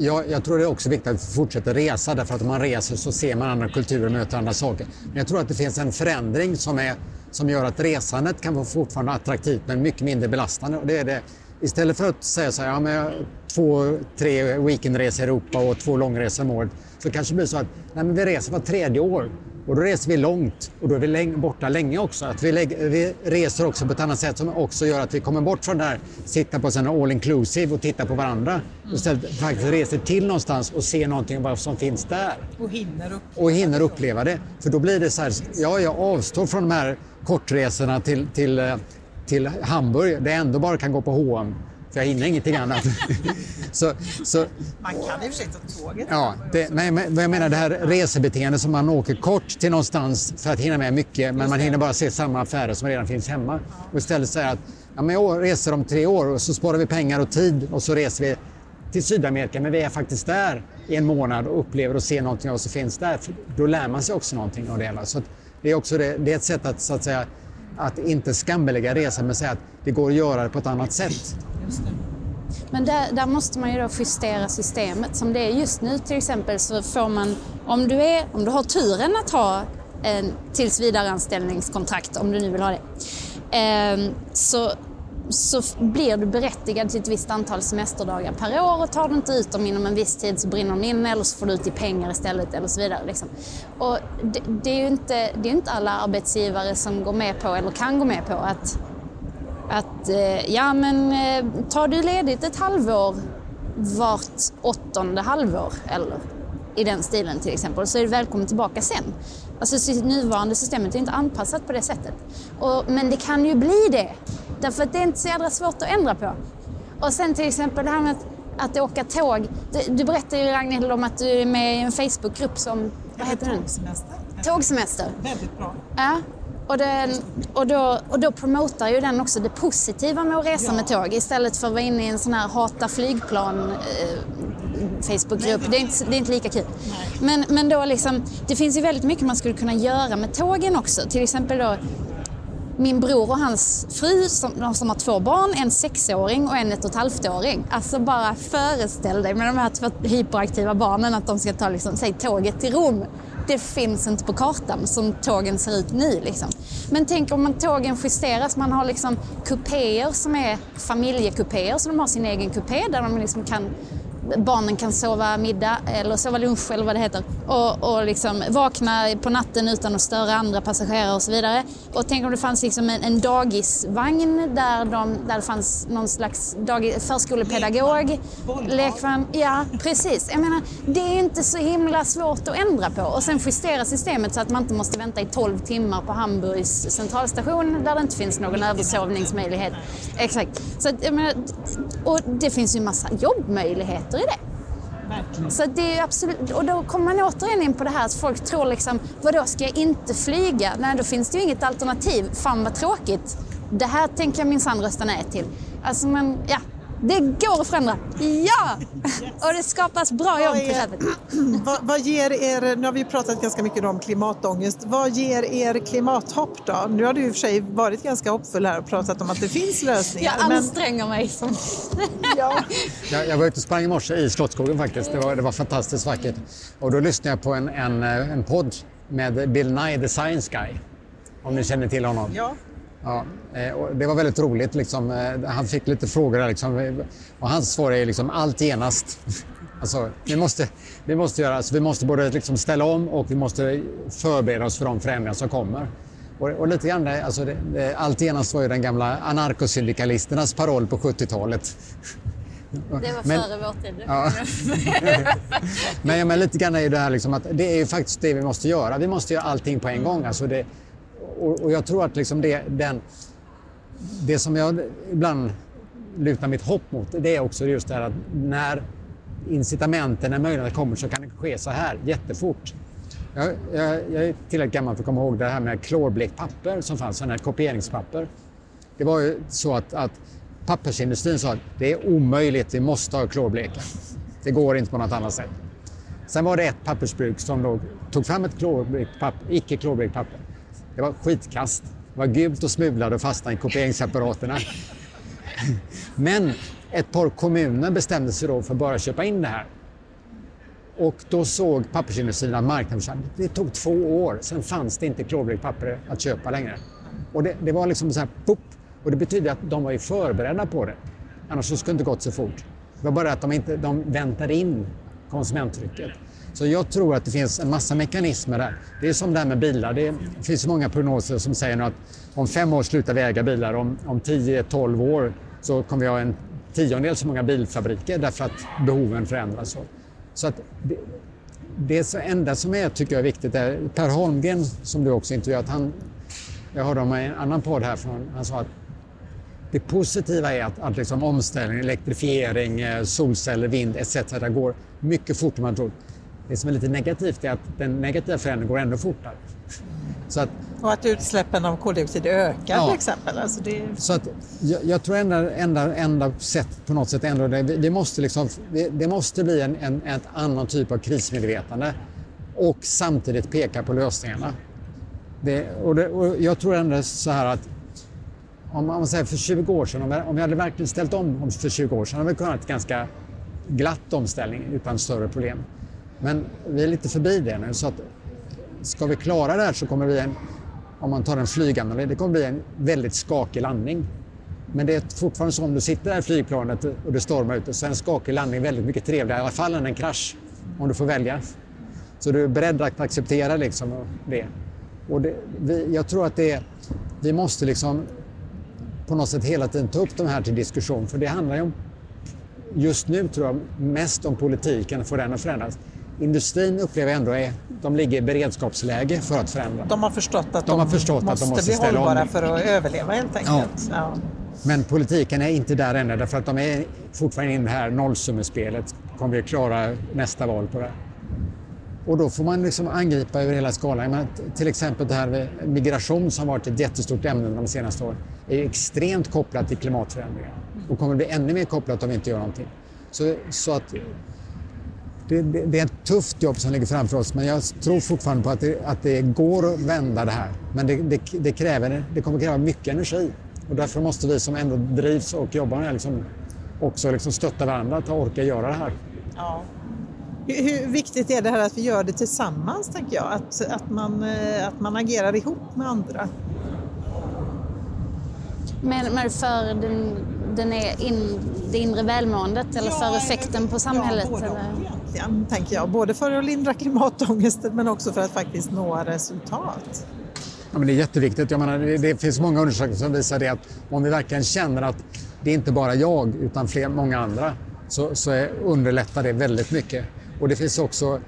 jag, jag tror det är också viktigt att vi fortsätta resa därför att om man reser så ser man andra kulturer och möter andra saker. Men jag tror att det finns en förändring som, är, som gör att resandet kan vara fortfarande attraktivt men mycket mindre belastande. Och det är det, istället för att säga så här, ja, men två, tre weekendresor i Europa och två långresor om året så kanske det blir så att nej, men vi reser var tredje år. Och då reser vi långt och då är vi borta länge också. Att vi, vi, reser också på ett annat sätt som också gör att vi kommer bort från det här sitta på sådana all inclusive och titta på varandra. Och istället faktiskt reser till någonstans och ser någonting vad som finns där. Och hinner, upp. och hinner uppleva det. För då blir det så här, ja jag avstår från de här kortresorna till, till, eh, till Hamburg där jag ändå bara kan gå på H&M för jag hinner ingenting annat. så, så, man kan i och för sig ta tåget. Ja, det, men, men jag menar det här resebeteendet som man åker kort till någonstans för att hinna med mycket men man hinner bara se samma affärer som redan finns hemma. Och istället säga att ja, men jag reser om tre år och så sparar vi pengar och tid och så reser vi till Sydamerika men vi är faktiskt där i en månad och upplever och ser någonting av vad som finns där. För då lär man sig också någonting av det hela. Så det är också det, det är ett sätt att, så att säga, att inte skambelägga resan men säga att det går att göra det på ett annat sätt. Men där, där, måste man ju då justera systemet. Som det är just nu till exempel så får man, om du, är, om du har turen att ha en tills vidare anställningskontrakt, om du nu vill ha det, eh, så, så blir du berättigad till ett visst antal semesterdagar per år och tar du inte ut dem inom en viss tid så brinner de in eller så får du ut i pengar istället eller så vidare. Liksom. Och det, det, är ju inte, det är inte alla arbetsgivare som går med på eller kan gå med på att att eh, ja men eh, tar du ledigt ett halvår vart åttonde halvår eller i den stilen till exempel så är du välkommen tillbaka sen. Alltså nuvarande systemet är inte anpassat på det sättet. Och, men det kan ju bli det. Därför att det är inte så jädra svårt att ändra på. Och sen till exempel det här med att, att åka tåg. Du, du berättade ju Ragnhild om att du är med i en Facebookgrupp som, vad heter den? Tågsemester. Tågsemester. Väldigt bra. Ja, och, den, och, då, och då promotar ju den också det positiva med att resa ja. med tåg istället för att vara inne i en sån här hata flygplan eh, Facebookgrupp. Det är, inte, det är inte lika kul. Men, men då liksom, det finns ju väldigt mycket man skulle kunna göra med tågen också. Till exempel då min bror och hans fru som, som har två barn, en sexåring och en ett och ett halvt-åring. Alltså bara föreställ dig med de här två hyperaktiva barnen att de ska ta liksom, säg, tåget till Rom det finns inte på kartan som tågen ser ut nu. Liksom. Men tänk om man, tågen justeras, man har liksom kupéer som är familjekupéer, så de har sin egen kupé där de liksom kan barnen kan sova middag eller sova lunch eller vad det heter och, och liksom vakna på natten utan att störa andra passagerare och så vidare. Och tänk om det fanns liksom en, en dagisvagn där, de, där det fanns någon slags dag, förskolepedagog. Lekvagn. Ja, precis. Jag menar, det är inte så himla svårt att ändra på och sen justera systemet så att man inte måste vänta i 12 timmar på Hamburgs centralstation där det inte finns någon översovningsmöjlighet. Exakt. Så att, jag menar, och det finns ju massa jobbmöjligheter i det. Verkligen. Så det är absolut, och då kommer man återigen in på det här att folk tror liksom, vadå ska jag inte flyga? Nej, då finns det ju inget alternativ. Fan vad tråkigt. Det här tänker jag minsann rösta nej till. Alltså men, ja, det går att förändra. Ja! Yes. Och det skapas bra vad jobb på köpet. Vad, vad, ger er, nu har vi pratat ganska mycket om klimatångest, vad ger er klimathopp då? Nu har du i och för sig varit ganska hoppfull här och pratat om att det finns lösningar. Jag anstränger men... mig. Som... ja. jag, jag var ute och sprang i morse i Slottsskogen faktiskt. Det var, det var fantastiskt vackert. Och då lyssnade jag på en, en, en podd med Bill Nye, the Science Guy. Om ni känner till honom. Ja. Ja, eh, och det var väldigt roligt. Liksom. Eh, han fick lite frågor liksom. och hans svar är liksom allt genast. Alltså, vi, måste, vi, måste göra, alltså, vi måste både liksom ställa om och vi måste förbereda oss för de förändringar som kommer. Och, och lite grann, alltså det, det, allt genast var ju den gamla anarkosyndikalisternas paroll på 70-talet. Det var men, före vår tid. Ja. men, men lite grann är ju det här liksom att det är faktiskt det vi måste göra. Vi måste göra allting på en gång. Alltså det, och, och jag tror att liksom det, den, det som jag ibland lutar mitt hopp mot det är också just det här att när incitamenten, när möjligheterna kommer så kan det ske så här jättefort. Jag, jag, jag är tillräckligt gammal för att komma ihåg det här med klorblekt papper som fanns, sådana här kopieringspapper. Det var ju så att, att pappersindustrin sa att det är omöjligt, vi måste ha klorbleka. Det går inte på något annat sätt. Sen var det ett pappersbruk som då tog fram ett klorblekt papper, icke klorblekt papper. Det var skitkast. Det var gult och smulade och fastnade i kopieringsapparaterna. Men ett par kommuner bestämde sig då för att bara köpa in det här. Och då såg pappersindustrin att marknaden försvann. det tog två år, sen fanns det inte klorblekt papper att köpa längre. Och det, det var liksom så här, pop, och det betyder att de var ju förberedda på det. Annars skulle det inte gått så fort. Det var bara att de, inte, de väntade in konsumenttrycket. Så jag tror att det finns en massa mekanismer där. Det är som det här med bilar. Det finns många prognoser som säger att om fem år slutar vi äga bilar. Om, om 10-12 år så kommer vi ha en tiondel så många bilfabriker därför att behoven förändras. Så att det, det enda som är, tycker jag är viktigt är Per Holmgren som du också intervjuat. Han, jag hörde om en annan podd här, från, han sa att det positiva är att, att liksom omställning, elektrifiering, eh, solceller, vind etc. går mycket fortare än man tror. Det som är lite negativt är att den negativa förändringen går ännu fortare. Så att, och att utsläppen av koldioxid ökar ja, till exempel. Alltså det... Så att, jag, jag tror enda, enda, enda sätt på något sätt ändå, det, det måste, liksom, det, det, måste bli en, en, en annan typ av krismedvetande och samtidigt peka på lösningarna. Det, och, det, och jag tror ändå så här att om man säger för 20 år sedan, om vi, om vi hade verkligen ställt om för 20 år sedan hade vi kunnat ett ganska glatt omställning utan större problem. Men vi är lite förbi det nu så att ska vi klara det här så kommer vi, en, om man tar en flyganalys, det kommer bli en väldigt skakig landning. Men det är fortfarande så om du sitter där i flygplanet och det stormar ute så är en skakig landning väldigt mycket trevligare i alla fall än en krasch. Om du får välja. Så du är beredd att acceptera liksom det. Och det, vi, jag tror att det vi måste liksom på något sätt hela tiden ta upp de här till diskussion för det handlar ju om just nu tror jag mest om politiken, få den att förändras. Industrin upplever ändå att de ligger i beredskapsläge för att förändra. De har förstått att de, de, har förstått måste, att de måste bli hållbara för att överleva helt enkelt. Ja. Ja. Men politiken är inte där ännu därför att de är fortfarande i det här nollsummespelet. Kommer vi klara nästa val på det? Och då får man liksom angripa över hela skalan. Men till exempel det här med migration som varit ett jättestort ämne de senaste åren är extremt kopplat till klimatförändringar och kommer bli ännu mer kopplat om vi inte gör någonting. Så, så att det, det, det, är ett tufft jobb som ligger framför oss men jag tror fortfarande på att det, att det går att vända det här. Men det, det, kräver, det kommer kräva mycket energi och därför måste vi som ändå drivs och jobbar med det liksom också liksom stötta varandra att orka göra det här. Ja. Hur, hur, viktigt är det här att vi gör det tillsammans, tänker jag? Att, att, man, eh, att man agerar ihop med andra? Men, men för den, den är in, det inre välmåendet eller ja, för effekten på samhället? Ja, både eller? Egentligen, tänker jag. Både för att lindra klimatångesten men också för att faktiskt nå resultat. Ja, men det är jätteviktigt. Jag menar, det finns många undersökningar som visar det att om vi verkligen känner att det är inte bara jag utan fler, många andra så, så är, underlättar det väldigt mycket. Och det finns också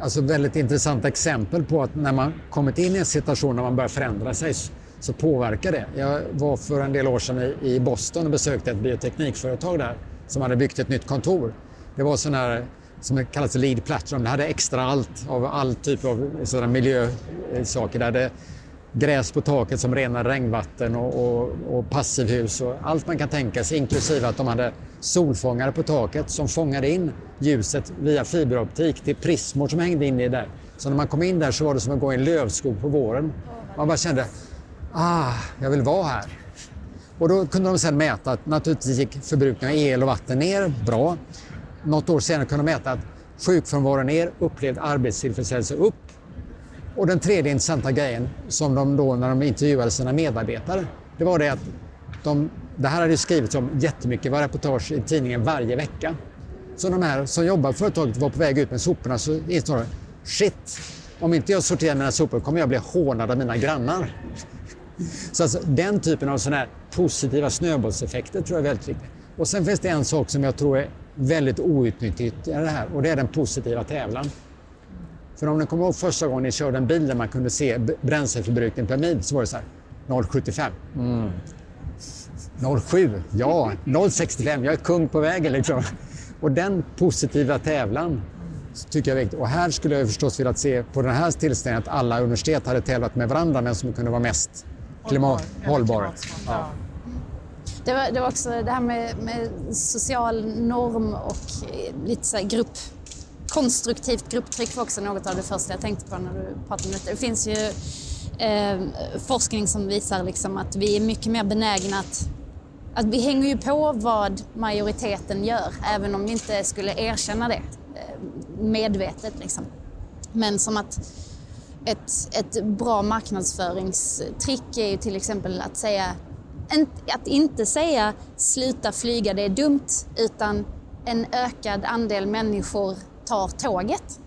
alltså väldigt intressanta exempel på att när man kommit in i en situation när man börjar förändra sig så påverkar det. Jag var för en del år sedan i Boston och besökte ett bioteknikföretag där som hade byggt ett nytt kontor. Det var sån här som kallas lead platform. Det hade extra allt av all typ av sådana miljösaker. Det hade gräs på taket som renar regnvatten och, och, och passivhus och allt man kan tänka sig inklusive att de hade solfångare på taket som fångade in ljuset via fiberoptik till prismor som hängde in i där. Så när man kom in där så var det som att gå i en lövskog på våren. Man bara kände, ah, jag vill vara här. Och då kunde de sedan mäta att naturligtvis gick förbrukningen av el och vatten ner, bra. Något år senare kunde de mäta att sjukfrånvaron ner, upplevd arbetstillfredsställelse upp. Och den tredje intressanta grejen som de då när de intervjuade sina medarbetare, det var det att de, det här hade skrivits om jättemycket, var reportage i tidningen varje vecka. Så de här som jobbar på företaget var på väg ut med soporna så insåg de, shit, om inte jag sorterar mina sopor kommer jag bli hånad av mina grannar. Så alltså, den typen av såna här positiva snöbollseffekter tror jag är väldigt viktigt. Och sen finns det en sak som jag tror är väldigt outnyttjad i det här och det är den positiva tävlan. För om ni kommer ihåg första gången ni körde en bil där man kunde se bränsleförbrukningen per mil så var det så här 0,75. Mm. 0,7. Ja, 0,65. Jag är kung på vägen liksom. Och den positiva tävlan tycker jag är viktigt. Och här skulle jag förstås vilja se på den här tillställningen att alla universitet hade tävlat med varandra vem som kunde vara mest klimat, hållbara. Ja. Det var, det var också det här med, med social norm och eh, lite så grupp konstruktivt grupptryck var också något av det första jag tänkte på när du pratade om detta. Det finns ju eh, forskning som visar liksom att vi är mycket mer benägna att att vi hänger ju på vad majoriteten gör, även om vi inte skulle erkänna det eh, medvetet. Liksom. Men som att ett, ett bra marknadsföringstrick är ju till exempel att säga att inte säga sluta flyga, det är dumt, utan en ökad andel människor tar tåget.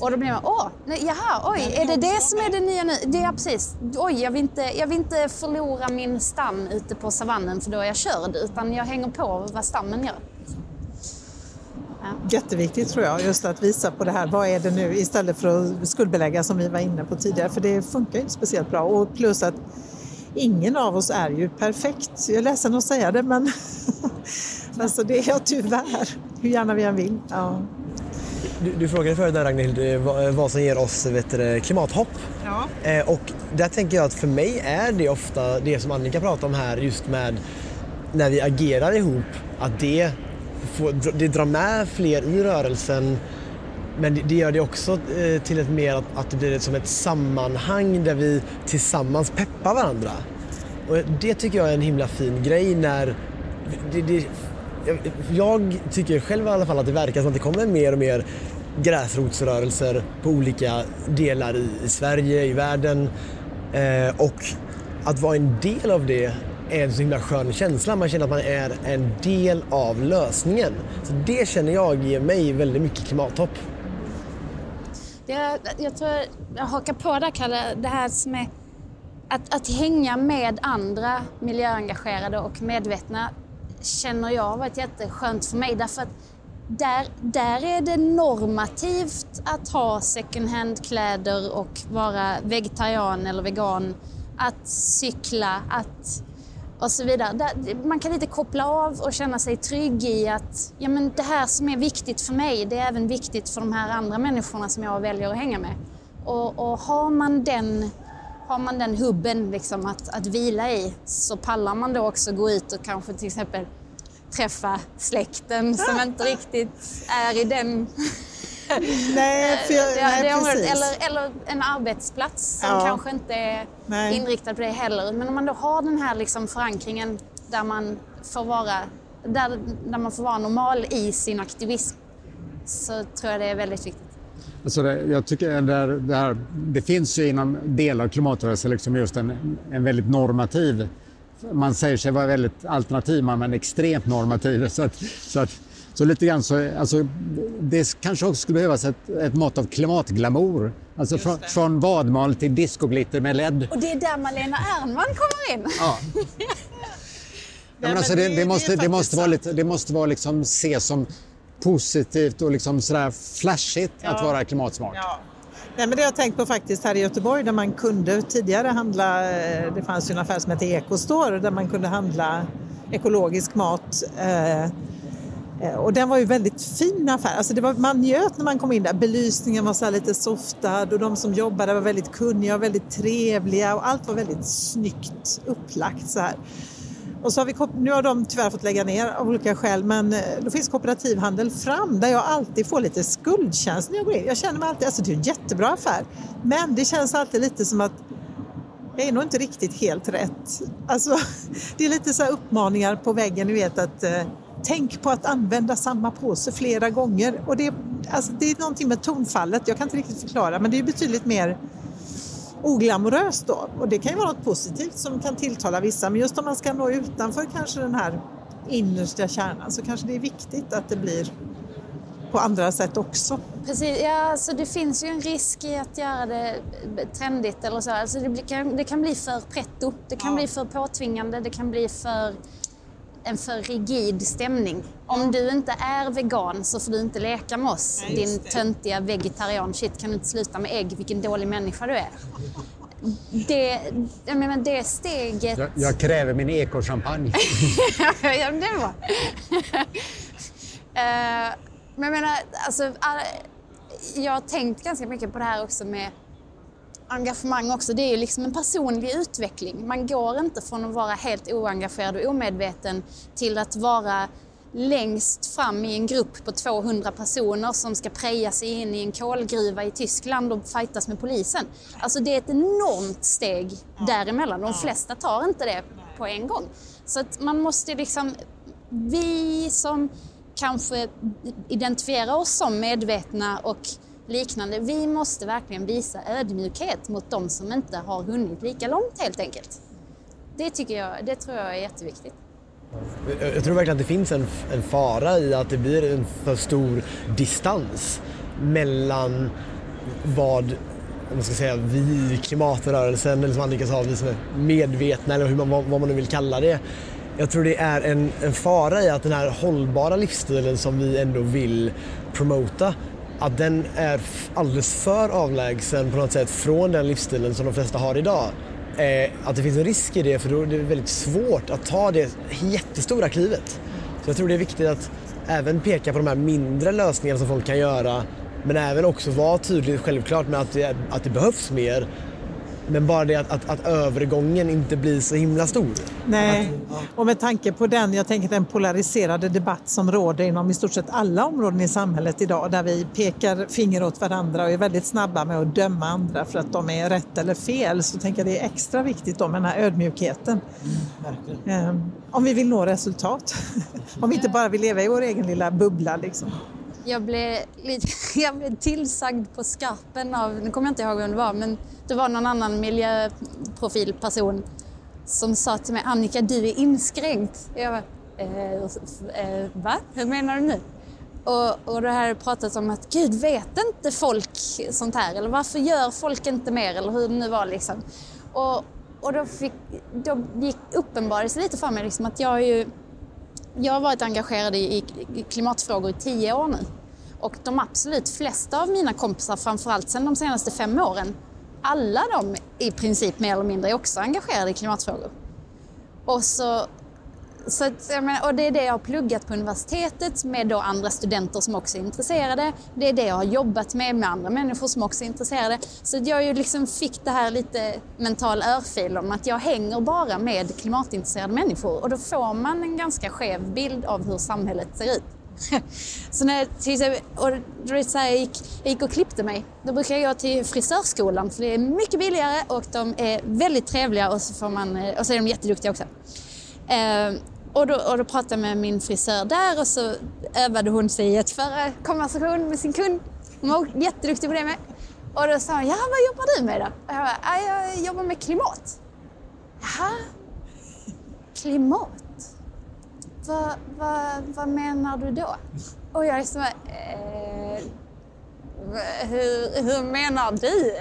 Och då blir man, åh, nej, jaha, oj, är det det som är det nya nu? Det är precis, oj, jag vill, inte, jag vill inte förlora min stam ute på savannen för då är jag körd, utan jag hänger på vad stammen gör. Ja. Jätteviktigt tror jag, just att visa på det här, vad är det nu, istället för att skuldbelägga som vi var inne på tidigare, för det funkar ju inte speciellt bra. Och plus att ingen av oss är ju perfekt. Jag är ledsen att säga det, men alltså det är jag tyvärr, hur gärna vi än vill. Ja. Du, du frågade förut där Ragnhild eh, vad, eh, vad som ger oss vet du, klimathopp. Ja. Eh, och där tänker jag att för mig är det ofta det som Annika pratar om här just med när vi agerar ihop, att det, får, det drar med fler i rörelsen men det, gör det också eh, till ett mer att, att det blir som ett sammanhang där vi tillsammans peppar varandra. Och det tycker jag är en himla fin grej när det, det, jag tycker själv i alla fall att det verkar som att det kommer mer och mer gräsrotsrörelser på olika delar i, Sverige, i världen. Eh, och att vara en del av det är en så himla skön känsla. Man känner att man är en del av lösningen. Så det känner jag ger mig väldigt mycket klimathopp. Jag, jag tror jag hakar på där Kalle, det här som är att, att hänga med andra miljöengagerade och medvetna känner jag har varit jätteskönt för mig. Därför att där, där är det normativt att ha second hand-kläder och vara vegetarian eller vegan, att cykla, att och så vidare. Man kan lite koppla av och känna sig trygg i att ja, men det här som är viktigt för mig, det är även viktigt för de här andra människorna som jag väljer att hänga med. Och, och har man den har man den hubben liksom att, att vila i så pallar man då också gå ut och kanske till exempel träffa släkten som inte riktigt är i den nej, för jag, det, nej, det precis. Eller, eller en arbetsplats som ja. kanske inte är nej. inriktad på det heller. Men om man då har den här liksom förankringen där man får vara, där, där man får vara normal i sin aktivism så tror jag det är väldigt viktigt. Alltså det, jag tycker det, det, här, det finns ju inom delar av klimatrörelsen liksom just en, en väldigt normativ... Man säger sig vara väldigt alternativ, men extremt normativ. Så, att, så, att, så lite grann så, alltså, det kanske också skulle behövas ett, ett mått av klimatglamour. Alltså från, från vadmal till discoglitter med LED. Och det är där Malena Ernman kommer in. Ja. Ja, men alltså det, det, måste, det, måste vara lite, det måste vara liksom ses som positivt och liksom sådär flashigt ja. att vara klimatsmart. Ja. Nej, men det har jag tänkt på faktiskt här i Göteborg där man kunde tidigare handla, eh, det fanns ju en affär som hette Ekostore där man kunde handla ekologisk mat. Eh, eh, Eh, och den var ju väldigt fin affär. Alltså det var, man njöt när man kom in där. Belysningen var så lite softad och de som jobbade var väldigt kunniga och väldigt trevliga och allt var väldigt snyggt upplagt så här. Och så har vi, nu har de tyvärr fått lägga ner av olika skäl men eh, då finns kooperativhandel fram där jag alltid får lite skuldkänsla när jag går in. Jag känner mig alltid, alltså det är en jättebra affär men det känns alltid lite som att jag är nog inte riktigt helt rätt. Alltså, det är lite så uppmaningar på väggen, ni vet att eh, tänk på att använda samma påse flera gånger. Och det, alltså, det är någonting med tonfallet, jag kan inte riktigt förklara men det är betydligt mer oglamoröst då. Och det kan ju vara något positivt som kan tilltala vissa. Men just om man ska nå utanför kanske den här innersta kärnan så kanske det är viktigt att det blir på andra sätt också. Precis, ja, alltså det finns ju en risk i att göra det trendigt eller så. Alltså det, kan, det kan bli för pretto, det kan ja. bli för påtvingande, det kan bli för en för rigid stämning. Om du inte är vegan så får du inte leka med oss. Ja, din töntiga vegetarian. Shit, kan du inte sluta med ägg? Vilken dålig människa du är. Det, jag menar, det steget... Jag, jag kräver min ekochampagne. ja, det var. uh, men jag menar, alltså, jag har tänkt ganska mycket på det här också med engagemang också. Det är ju liksom en personlig utveckling. Man går inte från att vara helt oengagerad och omedveten till att vara längst fram i en grupp på 200 personer som ska preja sig in i en kolgruva i Tyskland och fightas med polisen. Alltså det är ett enormt steg däremellan. De flesta tar inte det på en gång. Så att man måste liksom, vi som kanske identifierar oss som medvetna och liknande. Vi måste verkligen visa ödmjukhet mot de som inte har hunnit lika långt helt enkelt. Det tycker jag, det tror jag är jätteviktigt. Jag tror verkligen att det finns en, en fara i att det blir en för stor distans mellan vad man ska säga, vi, i klimatrörelsen, eller som Annika sa, vi som är medvetna eller hur man, vad man nu vill kalla det. Jag tror det är en, en fara i att den här hållbara livsstilen som vi ändå vill promota att den är alldeles för avlägsen på något sätt från den livsstilen som de flesta har idag. Eh, att det finns en risk i det för då är det väldigt svårt att ta det jättestora klivet. Så jag tror det är viktigt att även peka på de här mindre lösningarna som folk kan göra men även också vara tydlig självklart med att det, att det behövs mer men bara det att, att, att övergången inte blir så himla stor. Nej, och med tanke på den, jag tänker den polariserade debatt som råder inom i stort sett alla områden i samhället idag där vi pekar finger åt varandra och är väldigt snabba med att döma andra för att de är rätt eller fel så tänker jag det är extra viktigt då med den här ödmjukheten. Mm, om vi vill nå resultat. om vi inte bara vill leva i vår egen lilla bubbla liksom. Jag blev, lite, jag blev tillsagd på skarpen av, nu kommer jag inte ihåg vem det var, men det var någon annan miljöprofilperson som sa till mig, Annika du är inskränkt. Jag bara, eh, eh, va? Hur menar du nu? Och, och det här pratat om att gud, vet inte folk sånt här? Eller varför gör folk inte mer? Eller hur det nu var liksom. Och, och då, fick, då gick uppenbarades lite för mig liksom att jag är ju jag har varit engagerad i, klimatfrågor i tio år nu. Och de absolut flesta av mina kompisar, framförallt sedan de senaste fem åren, alla de i princip mer eller mindre är också engagerade i klimatfrågor. Och, så, så att, och det är det jag har pluggat på universitetet med då andra studenter som också är intresserade. Det är det jag har jobbat med med andra människor som också är intresserade. Så att jag ju liksom fick det här lite mental örfil om att jag hänger bara med klimatintresserade människor och då får man en ganska skev bild av hur samhället ser ut. så när jag, och, så här, jag, gick, jag gick och klippte mig, då brukar jag gå till frisörskolan för det är mycket billigare och de är väldigt trevliga och så, får man, eh, och så är de jätteduktiga också. Eh, och, då, och då pratade jag med min frisör där och så övade hon sig i att föra konversation med sin kund. Hon var jätteduktig på det med. Och då sa hon, ja vad jobbar du med då? Och jag bara, jag jobbar med klimat. Jaha, klimat? vad, va, vad menar du då? Och jag är så eh, hur, hur menar du?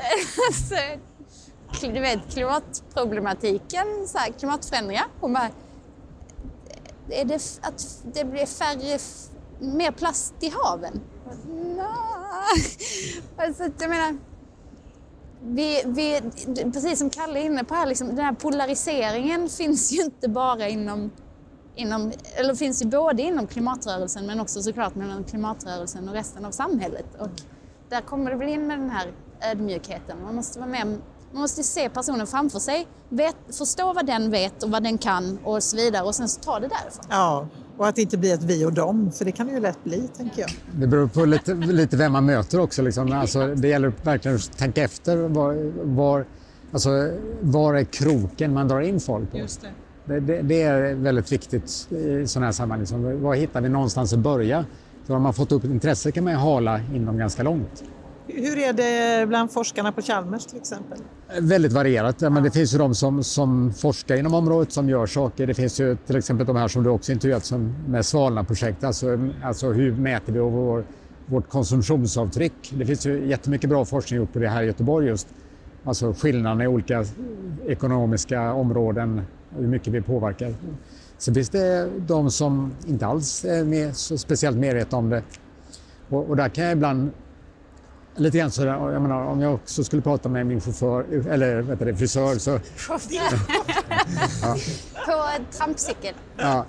du vet klimatproblematiken, så här, klimatförändringar. Hon bara, är det att det blir färre, mer plast i haven? alltså, jag menar, vi, vi, precis som Kalle är inne på här, liksom, den här polariseringen finns ju inte bara inom inom, eller finns ju både inom klimatrörelsen men också såklart mellan klimatrörelsen och resten av samhället. Och där kommer det väl in med den här ödmjukheten. Man måste vara med, man måste se personen framför sig, vet, förstå vad den vet och vad den kan och så vidare och sen så ta det därifrån. Ja, och att det inte blir ett vi och dem, för det kan det ju lätt bli, tänker jag. Det beror på lite, lite vem man möter också. Liksom. Alltså, det gäller verkligen att tänka efter var, var, alltså, var är kroken man drar in folk på. Just det. Det, det, är väldigt viktigt i sådana här sammanhang. Liksom, var hittar vi någonstans att börja? För har man fått upp ett intresse kan man ju hala inom ganska långt. Hur är det bland forskarna på Chalmers till exempel? Väldigt varierat. Ja. Men det finns ju de som, som forskar inom området som gör saker. Det finns ju till exempel de här som du också intervjuat som med Svalna-projektet. Alltså, alltså hur mäter vi vår, vårt konsumtionsavtryck. Det finns ju jättemycket bra forskning gjort på det här i Göteborg just. Alltså skillnaderna i olika ekonomiska områden, hur mycket vi påverkar. Sen finns det de som inte alls är med, så speciellt medvetna om det. Och, och där kan jag ibland lite grann så jag menar, om jag också skulle prata med min chaufför, eller vet du, frisör så... ja. På trampcykel. Ja,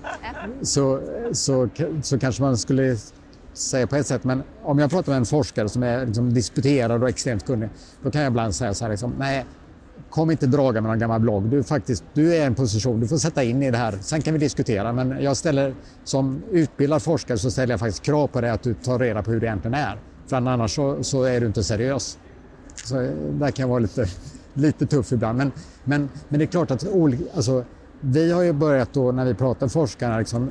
så, så, så kanske man skulle säga på ett sätt, men om jag pratar med en forskare som är liksom disputerad och extremt kunnig, då kan jag ibland säga så här, liksom, nej, kom inte draga med någon gammal blogg. Du, faktiskt, du är i en position, du får sätta in i det här. Sen kan vi diskutera, men jag ställer som utbildad forskare så ställer jag faktiskt krav på dig att du tar reda på hur det egentligen är. Utan annars så, så är du inte seriös. Så eh, där kan jag vara lite, lite tuff ibland. Men, men, men det är klart att alltså, vi har ju börjat då när vi pratar med forskarna liksom,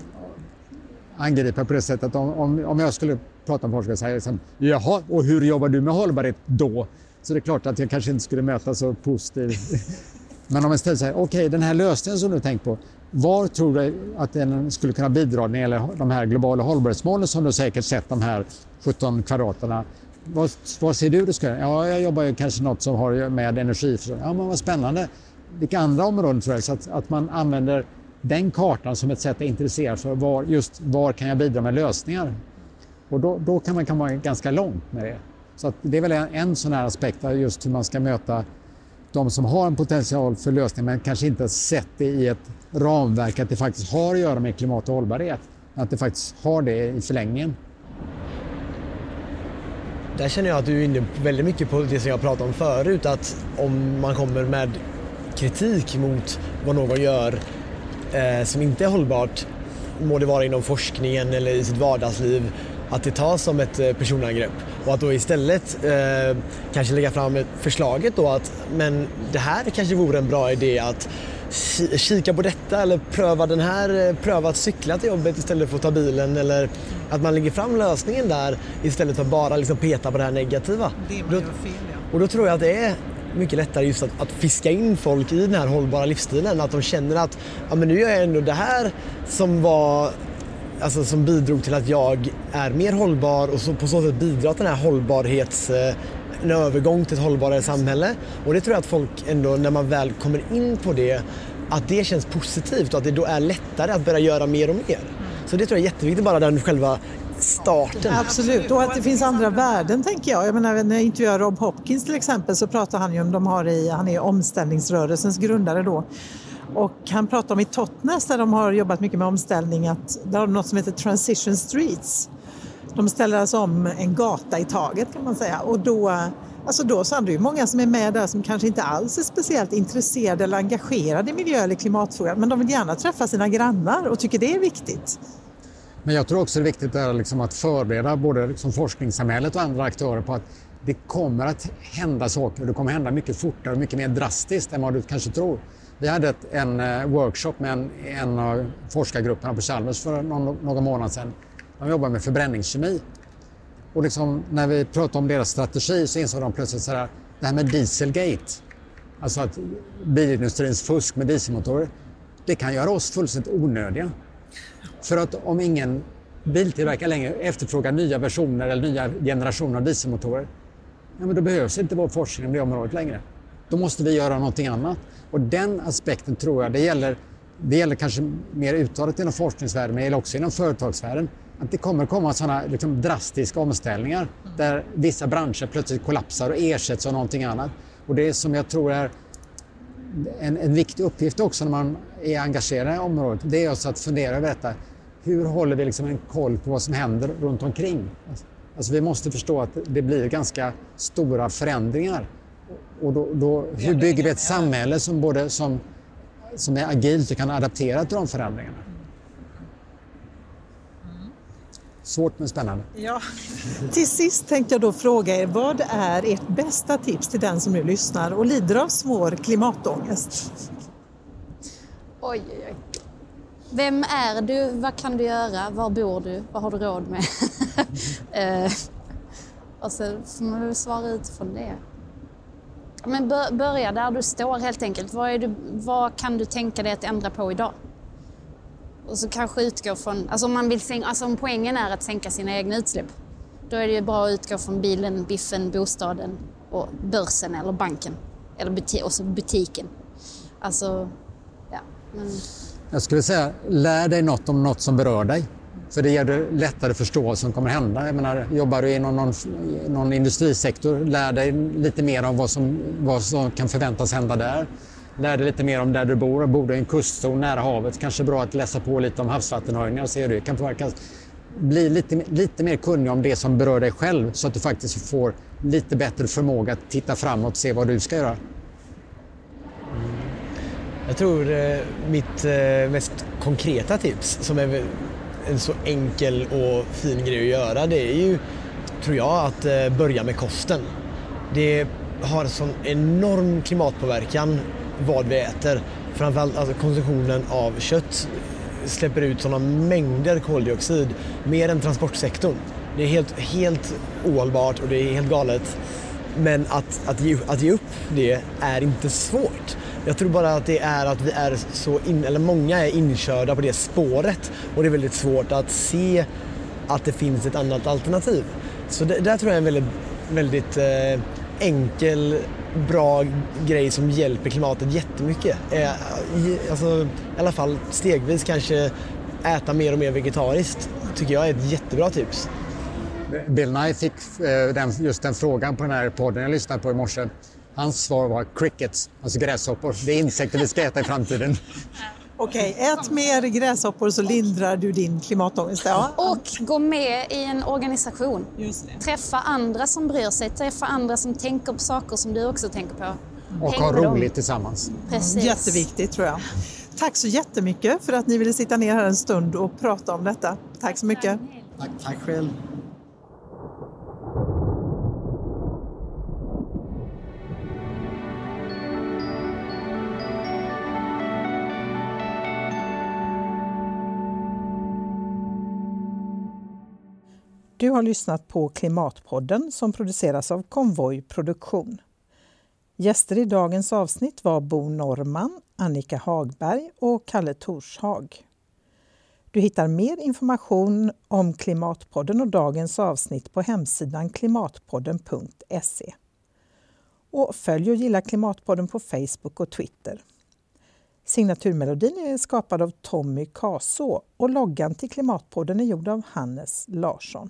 angripa på det sättet att om, om, om jag skulle prata med forskare och säga liksom, jaha, och hur jobbar du med hållbarhet då? Så det är klart att jag kanske inte skulle möta så positiv men om jag istället säger, okej okay, den här lösningen som du tänkt på, var tror du att den skulle kunna bidra när det gäller de här globala hållbarhetsmålen som du säkert sett, de här 17 kvadraterna. Vad, vad ser du? du ska? Ja, jag jobbar ju kanske något som har med energiförsörjning. Ja, men vad spännande. Vilka andra områden tror jag? Så att, att man använder den kartan som ett sätt att intressera för var, just var kan jag bidra med lösningar? Och då, då kan man komma ganska långt med det. Så att det är väl en, en sån här aspekt, just hur man ska möta de som har en potential för lösning men kanske inte har sett det i ett ramverk att det faktiskt har att göra med klimat och hållbarhet. Att det faktiskt har det i förlängningen. Där känner jag att du är inne väldigt mycket på det som jag pratade om förut, att om man kommer med kritik mot vad någon gör eh, som inte är hållbart, må det vara inom forskningen eller i sitt vardagsliv, att det tas som ett eh, personangrepp och att då istället eh, kanske lägga fram förslaget då att men det här kanske vore en bra idé att kika på detta eller pröva den här, eh, pröva att cykla till jobbet istället för att ta bilen eller att man lägger fram lösningen där istället för att bara liksom peta på det här negativa. Det man gör fel, ja. Och då tror jag att det är mycket lättare just att, att, fiska in folk i den här hållbara livsstilen. Att de känner att ja, men nu gör jag ändå det här som var alltså, som bidrog till att jag är mer hållbar och så, på så sätt bidrar till den här hållbarhets eh, en övergång till ett hållbarare samhälle. Och det tror jag att folk ändå, när man väl kommer in på det, att det känns positivt och att det då är lättare att börja göra mer och mer. Så det tror jag är jätteviktigt, bara den själva starten. Absolut, och att det finns andra värden tänker jag. jag menar, när jag intervjuar Rob Hopkins till exempel så pratar han ju om, de har i, han är omställningsrörelsens grundare då, och han pratar om i Totnes där de har jobbat mycket med omställning att där har de något som heter Transition Streets. De ställer alltså om en gata i taget kan man säga och då Alltså då så är det ju många som är med där som kanske inte alls är speciellt intresserade eller engagerade i miljö eller klimatfrågan men de vill gärna träffa sina grannar och tycker det är viktigt. Men jag tror också det är viktigt där liksom att förbereda både liksom forskningssamhället och andra aktörer på att det kommer att hända saker och det kommer hända mycket fortare och mycket mer drastiskt än vad du kanske tror. Vi hade ett, en eh, workshop med en, en av forskargrupperna på Chalmers för någon, någon månad sedan. De jobbar med förbränningskemi. Och liksom, när vi pratade om deras strategi så insåg de plötsligt så här, det här med dieselgate, alltså att bilindustrins fusk med dieselmotorer, det kan göra oss fullständigt onödiga. För att om ingen biltillverkare längre efterfrågar nya versioner eller nya generationer av dieselmotorer, ja, men då behövs inte vår forskning på det området längre. Då måste vi göra någonting annat. Och den aspekten tror jag, det gäller, det gäller kanske mer uttalat inom forskningsvärlden men det gäller också inom företagsvärlden, att det kommer komma sådana liksom, drastiska omställningar där vissa branscher plötsligt kollapsar och ersätts av någonting annat. Och det som jag tror är en, en viktig uppgift också när man är engagerad i området, det är också att fundera över detta. Hur håller vi liksom en koll på vad som händer runt omkring? Alltså, alltså vi måste förstå att det blir ganska stora förändringar och då, då, hur bygger vi ett samhälle som, både, som, som är agilt och kan adaptera till de förändringarna? Svårt men spännande. Ja. Till sist tänkte jag då fråga er, vad är ert bästa tips till den som nu lyssnar och lider av svår klimatångest? Oj, oj, oj. Vem är du? Vad kan du göra? Var bor du? Vad har du råd med? eh, och så får man väl svara utifrån det. Men börja där du står helt enkelt. Vad, du, vad, kan du tänka dig att ändra på idag? Och så kanske utgå från, alltså om, man vill sänka, alltså om poängen är att sänka sina egna utsläpp, Då är det ju bra att utgå från bilen, biffen, bostaden och börsen eller banken. Eller buti och så butiken. Alltså, ja. Men... Jag skulle säga, lär dig något om något som berör dig. För det ger dig lättare förstå vad som kommer hända. Jag menar, jobbar du inom någon, någon industrisektor, lär dig lite mer om vad som, vad som kan förväntas hända där. Lär dig lite mer om där du bor. Bor du i en kustzon nära havet, kanske bra att läsa på lite om havsvattenhöjningar och se hur det kan påverkas. Bli lite, lite mer kunnig om det som berör dig själv så att du faktiskt får lite bättre förmåga att titta framåt och se vad du ska göra. Jag tror eh, mitt eh, mest konkreta tips som är en så enkel och fin grej att göra det är ju, tror jag, att eh, börja med kosten. Det har sån enorm klimatpåverkan vad vi äter. Framförallt alltså konsumtionen av kött släpper ut sådana mängder koldioxid, mer än transportsektorn. Det är helt, helt ohållbart och det är helt galet. Men att, att, ge, att ge upp det är inte svårt. Jag tror bara att det är att vi är så, in, eller många är inkörda på det spåret och det är väldigt svårt att se att det finns ett annat alternativ. Så det, där tror jag är en väldigt, väldigt eh, enkel, bra grej som hjälper klimatet jättemycket. Eh, i, alltså, I alla fall stegvis kanske äta mer och mer vegetariskt tycker jag är ett jättebra tips. Bill Nye fick eh, den, just den frågan på den här podden jag lyssnade på i morse. Hans svar var crickets, alltså gräshoppor. Det är insekter vi ska äta i framtiden. Okej, ät mer gräshoppor så lindrar du din klimatångest. Ja. Och gå med i en organisation. Träffa andra som bryr sig, träffa andra som tänker på saker som du också tänker på. Och Häng ha roligt tillsammans. Precis. Jätteviktigt tror jag. Tack så jättemycket för att ni ville sitta ner här en stund och prata om detta. Tack så mycket. Tack, tack själv. Du har lyssnat på Klimatpodden som produceras av Konvoj Produktion. Gäster i dagens avsnitt var Bo Norman, Annika Hagberg och Kalle Torshag. Du hittar mer information om Klimatpodden och dagens avsnitt på hemsidan klimatpodden.se. Och följ och gilla Klimatpodden på Facebook och Twitter. Signaturmelodin är skapad av Tommy Kaså och loggan till Klimatpodden är gjord av Hannes Larsson.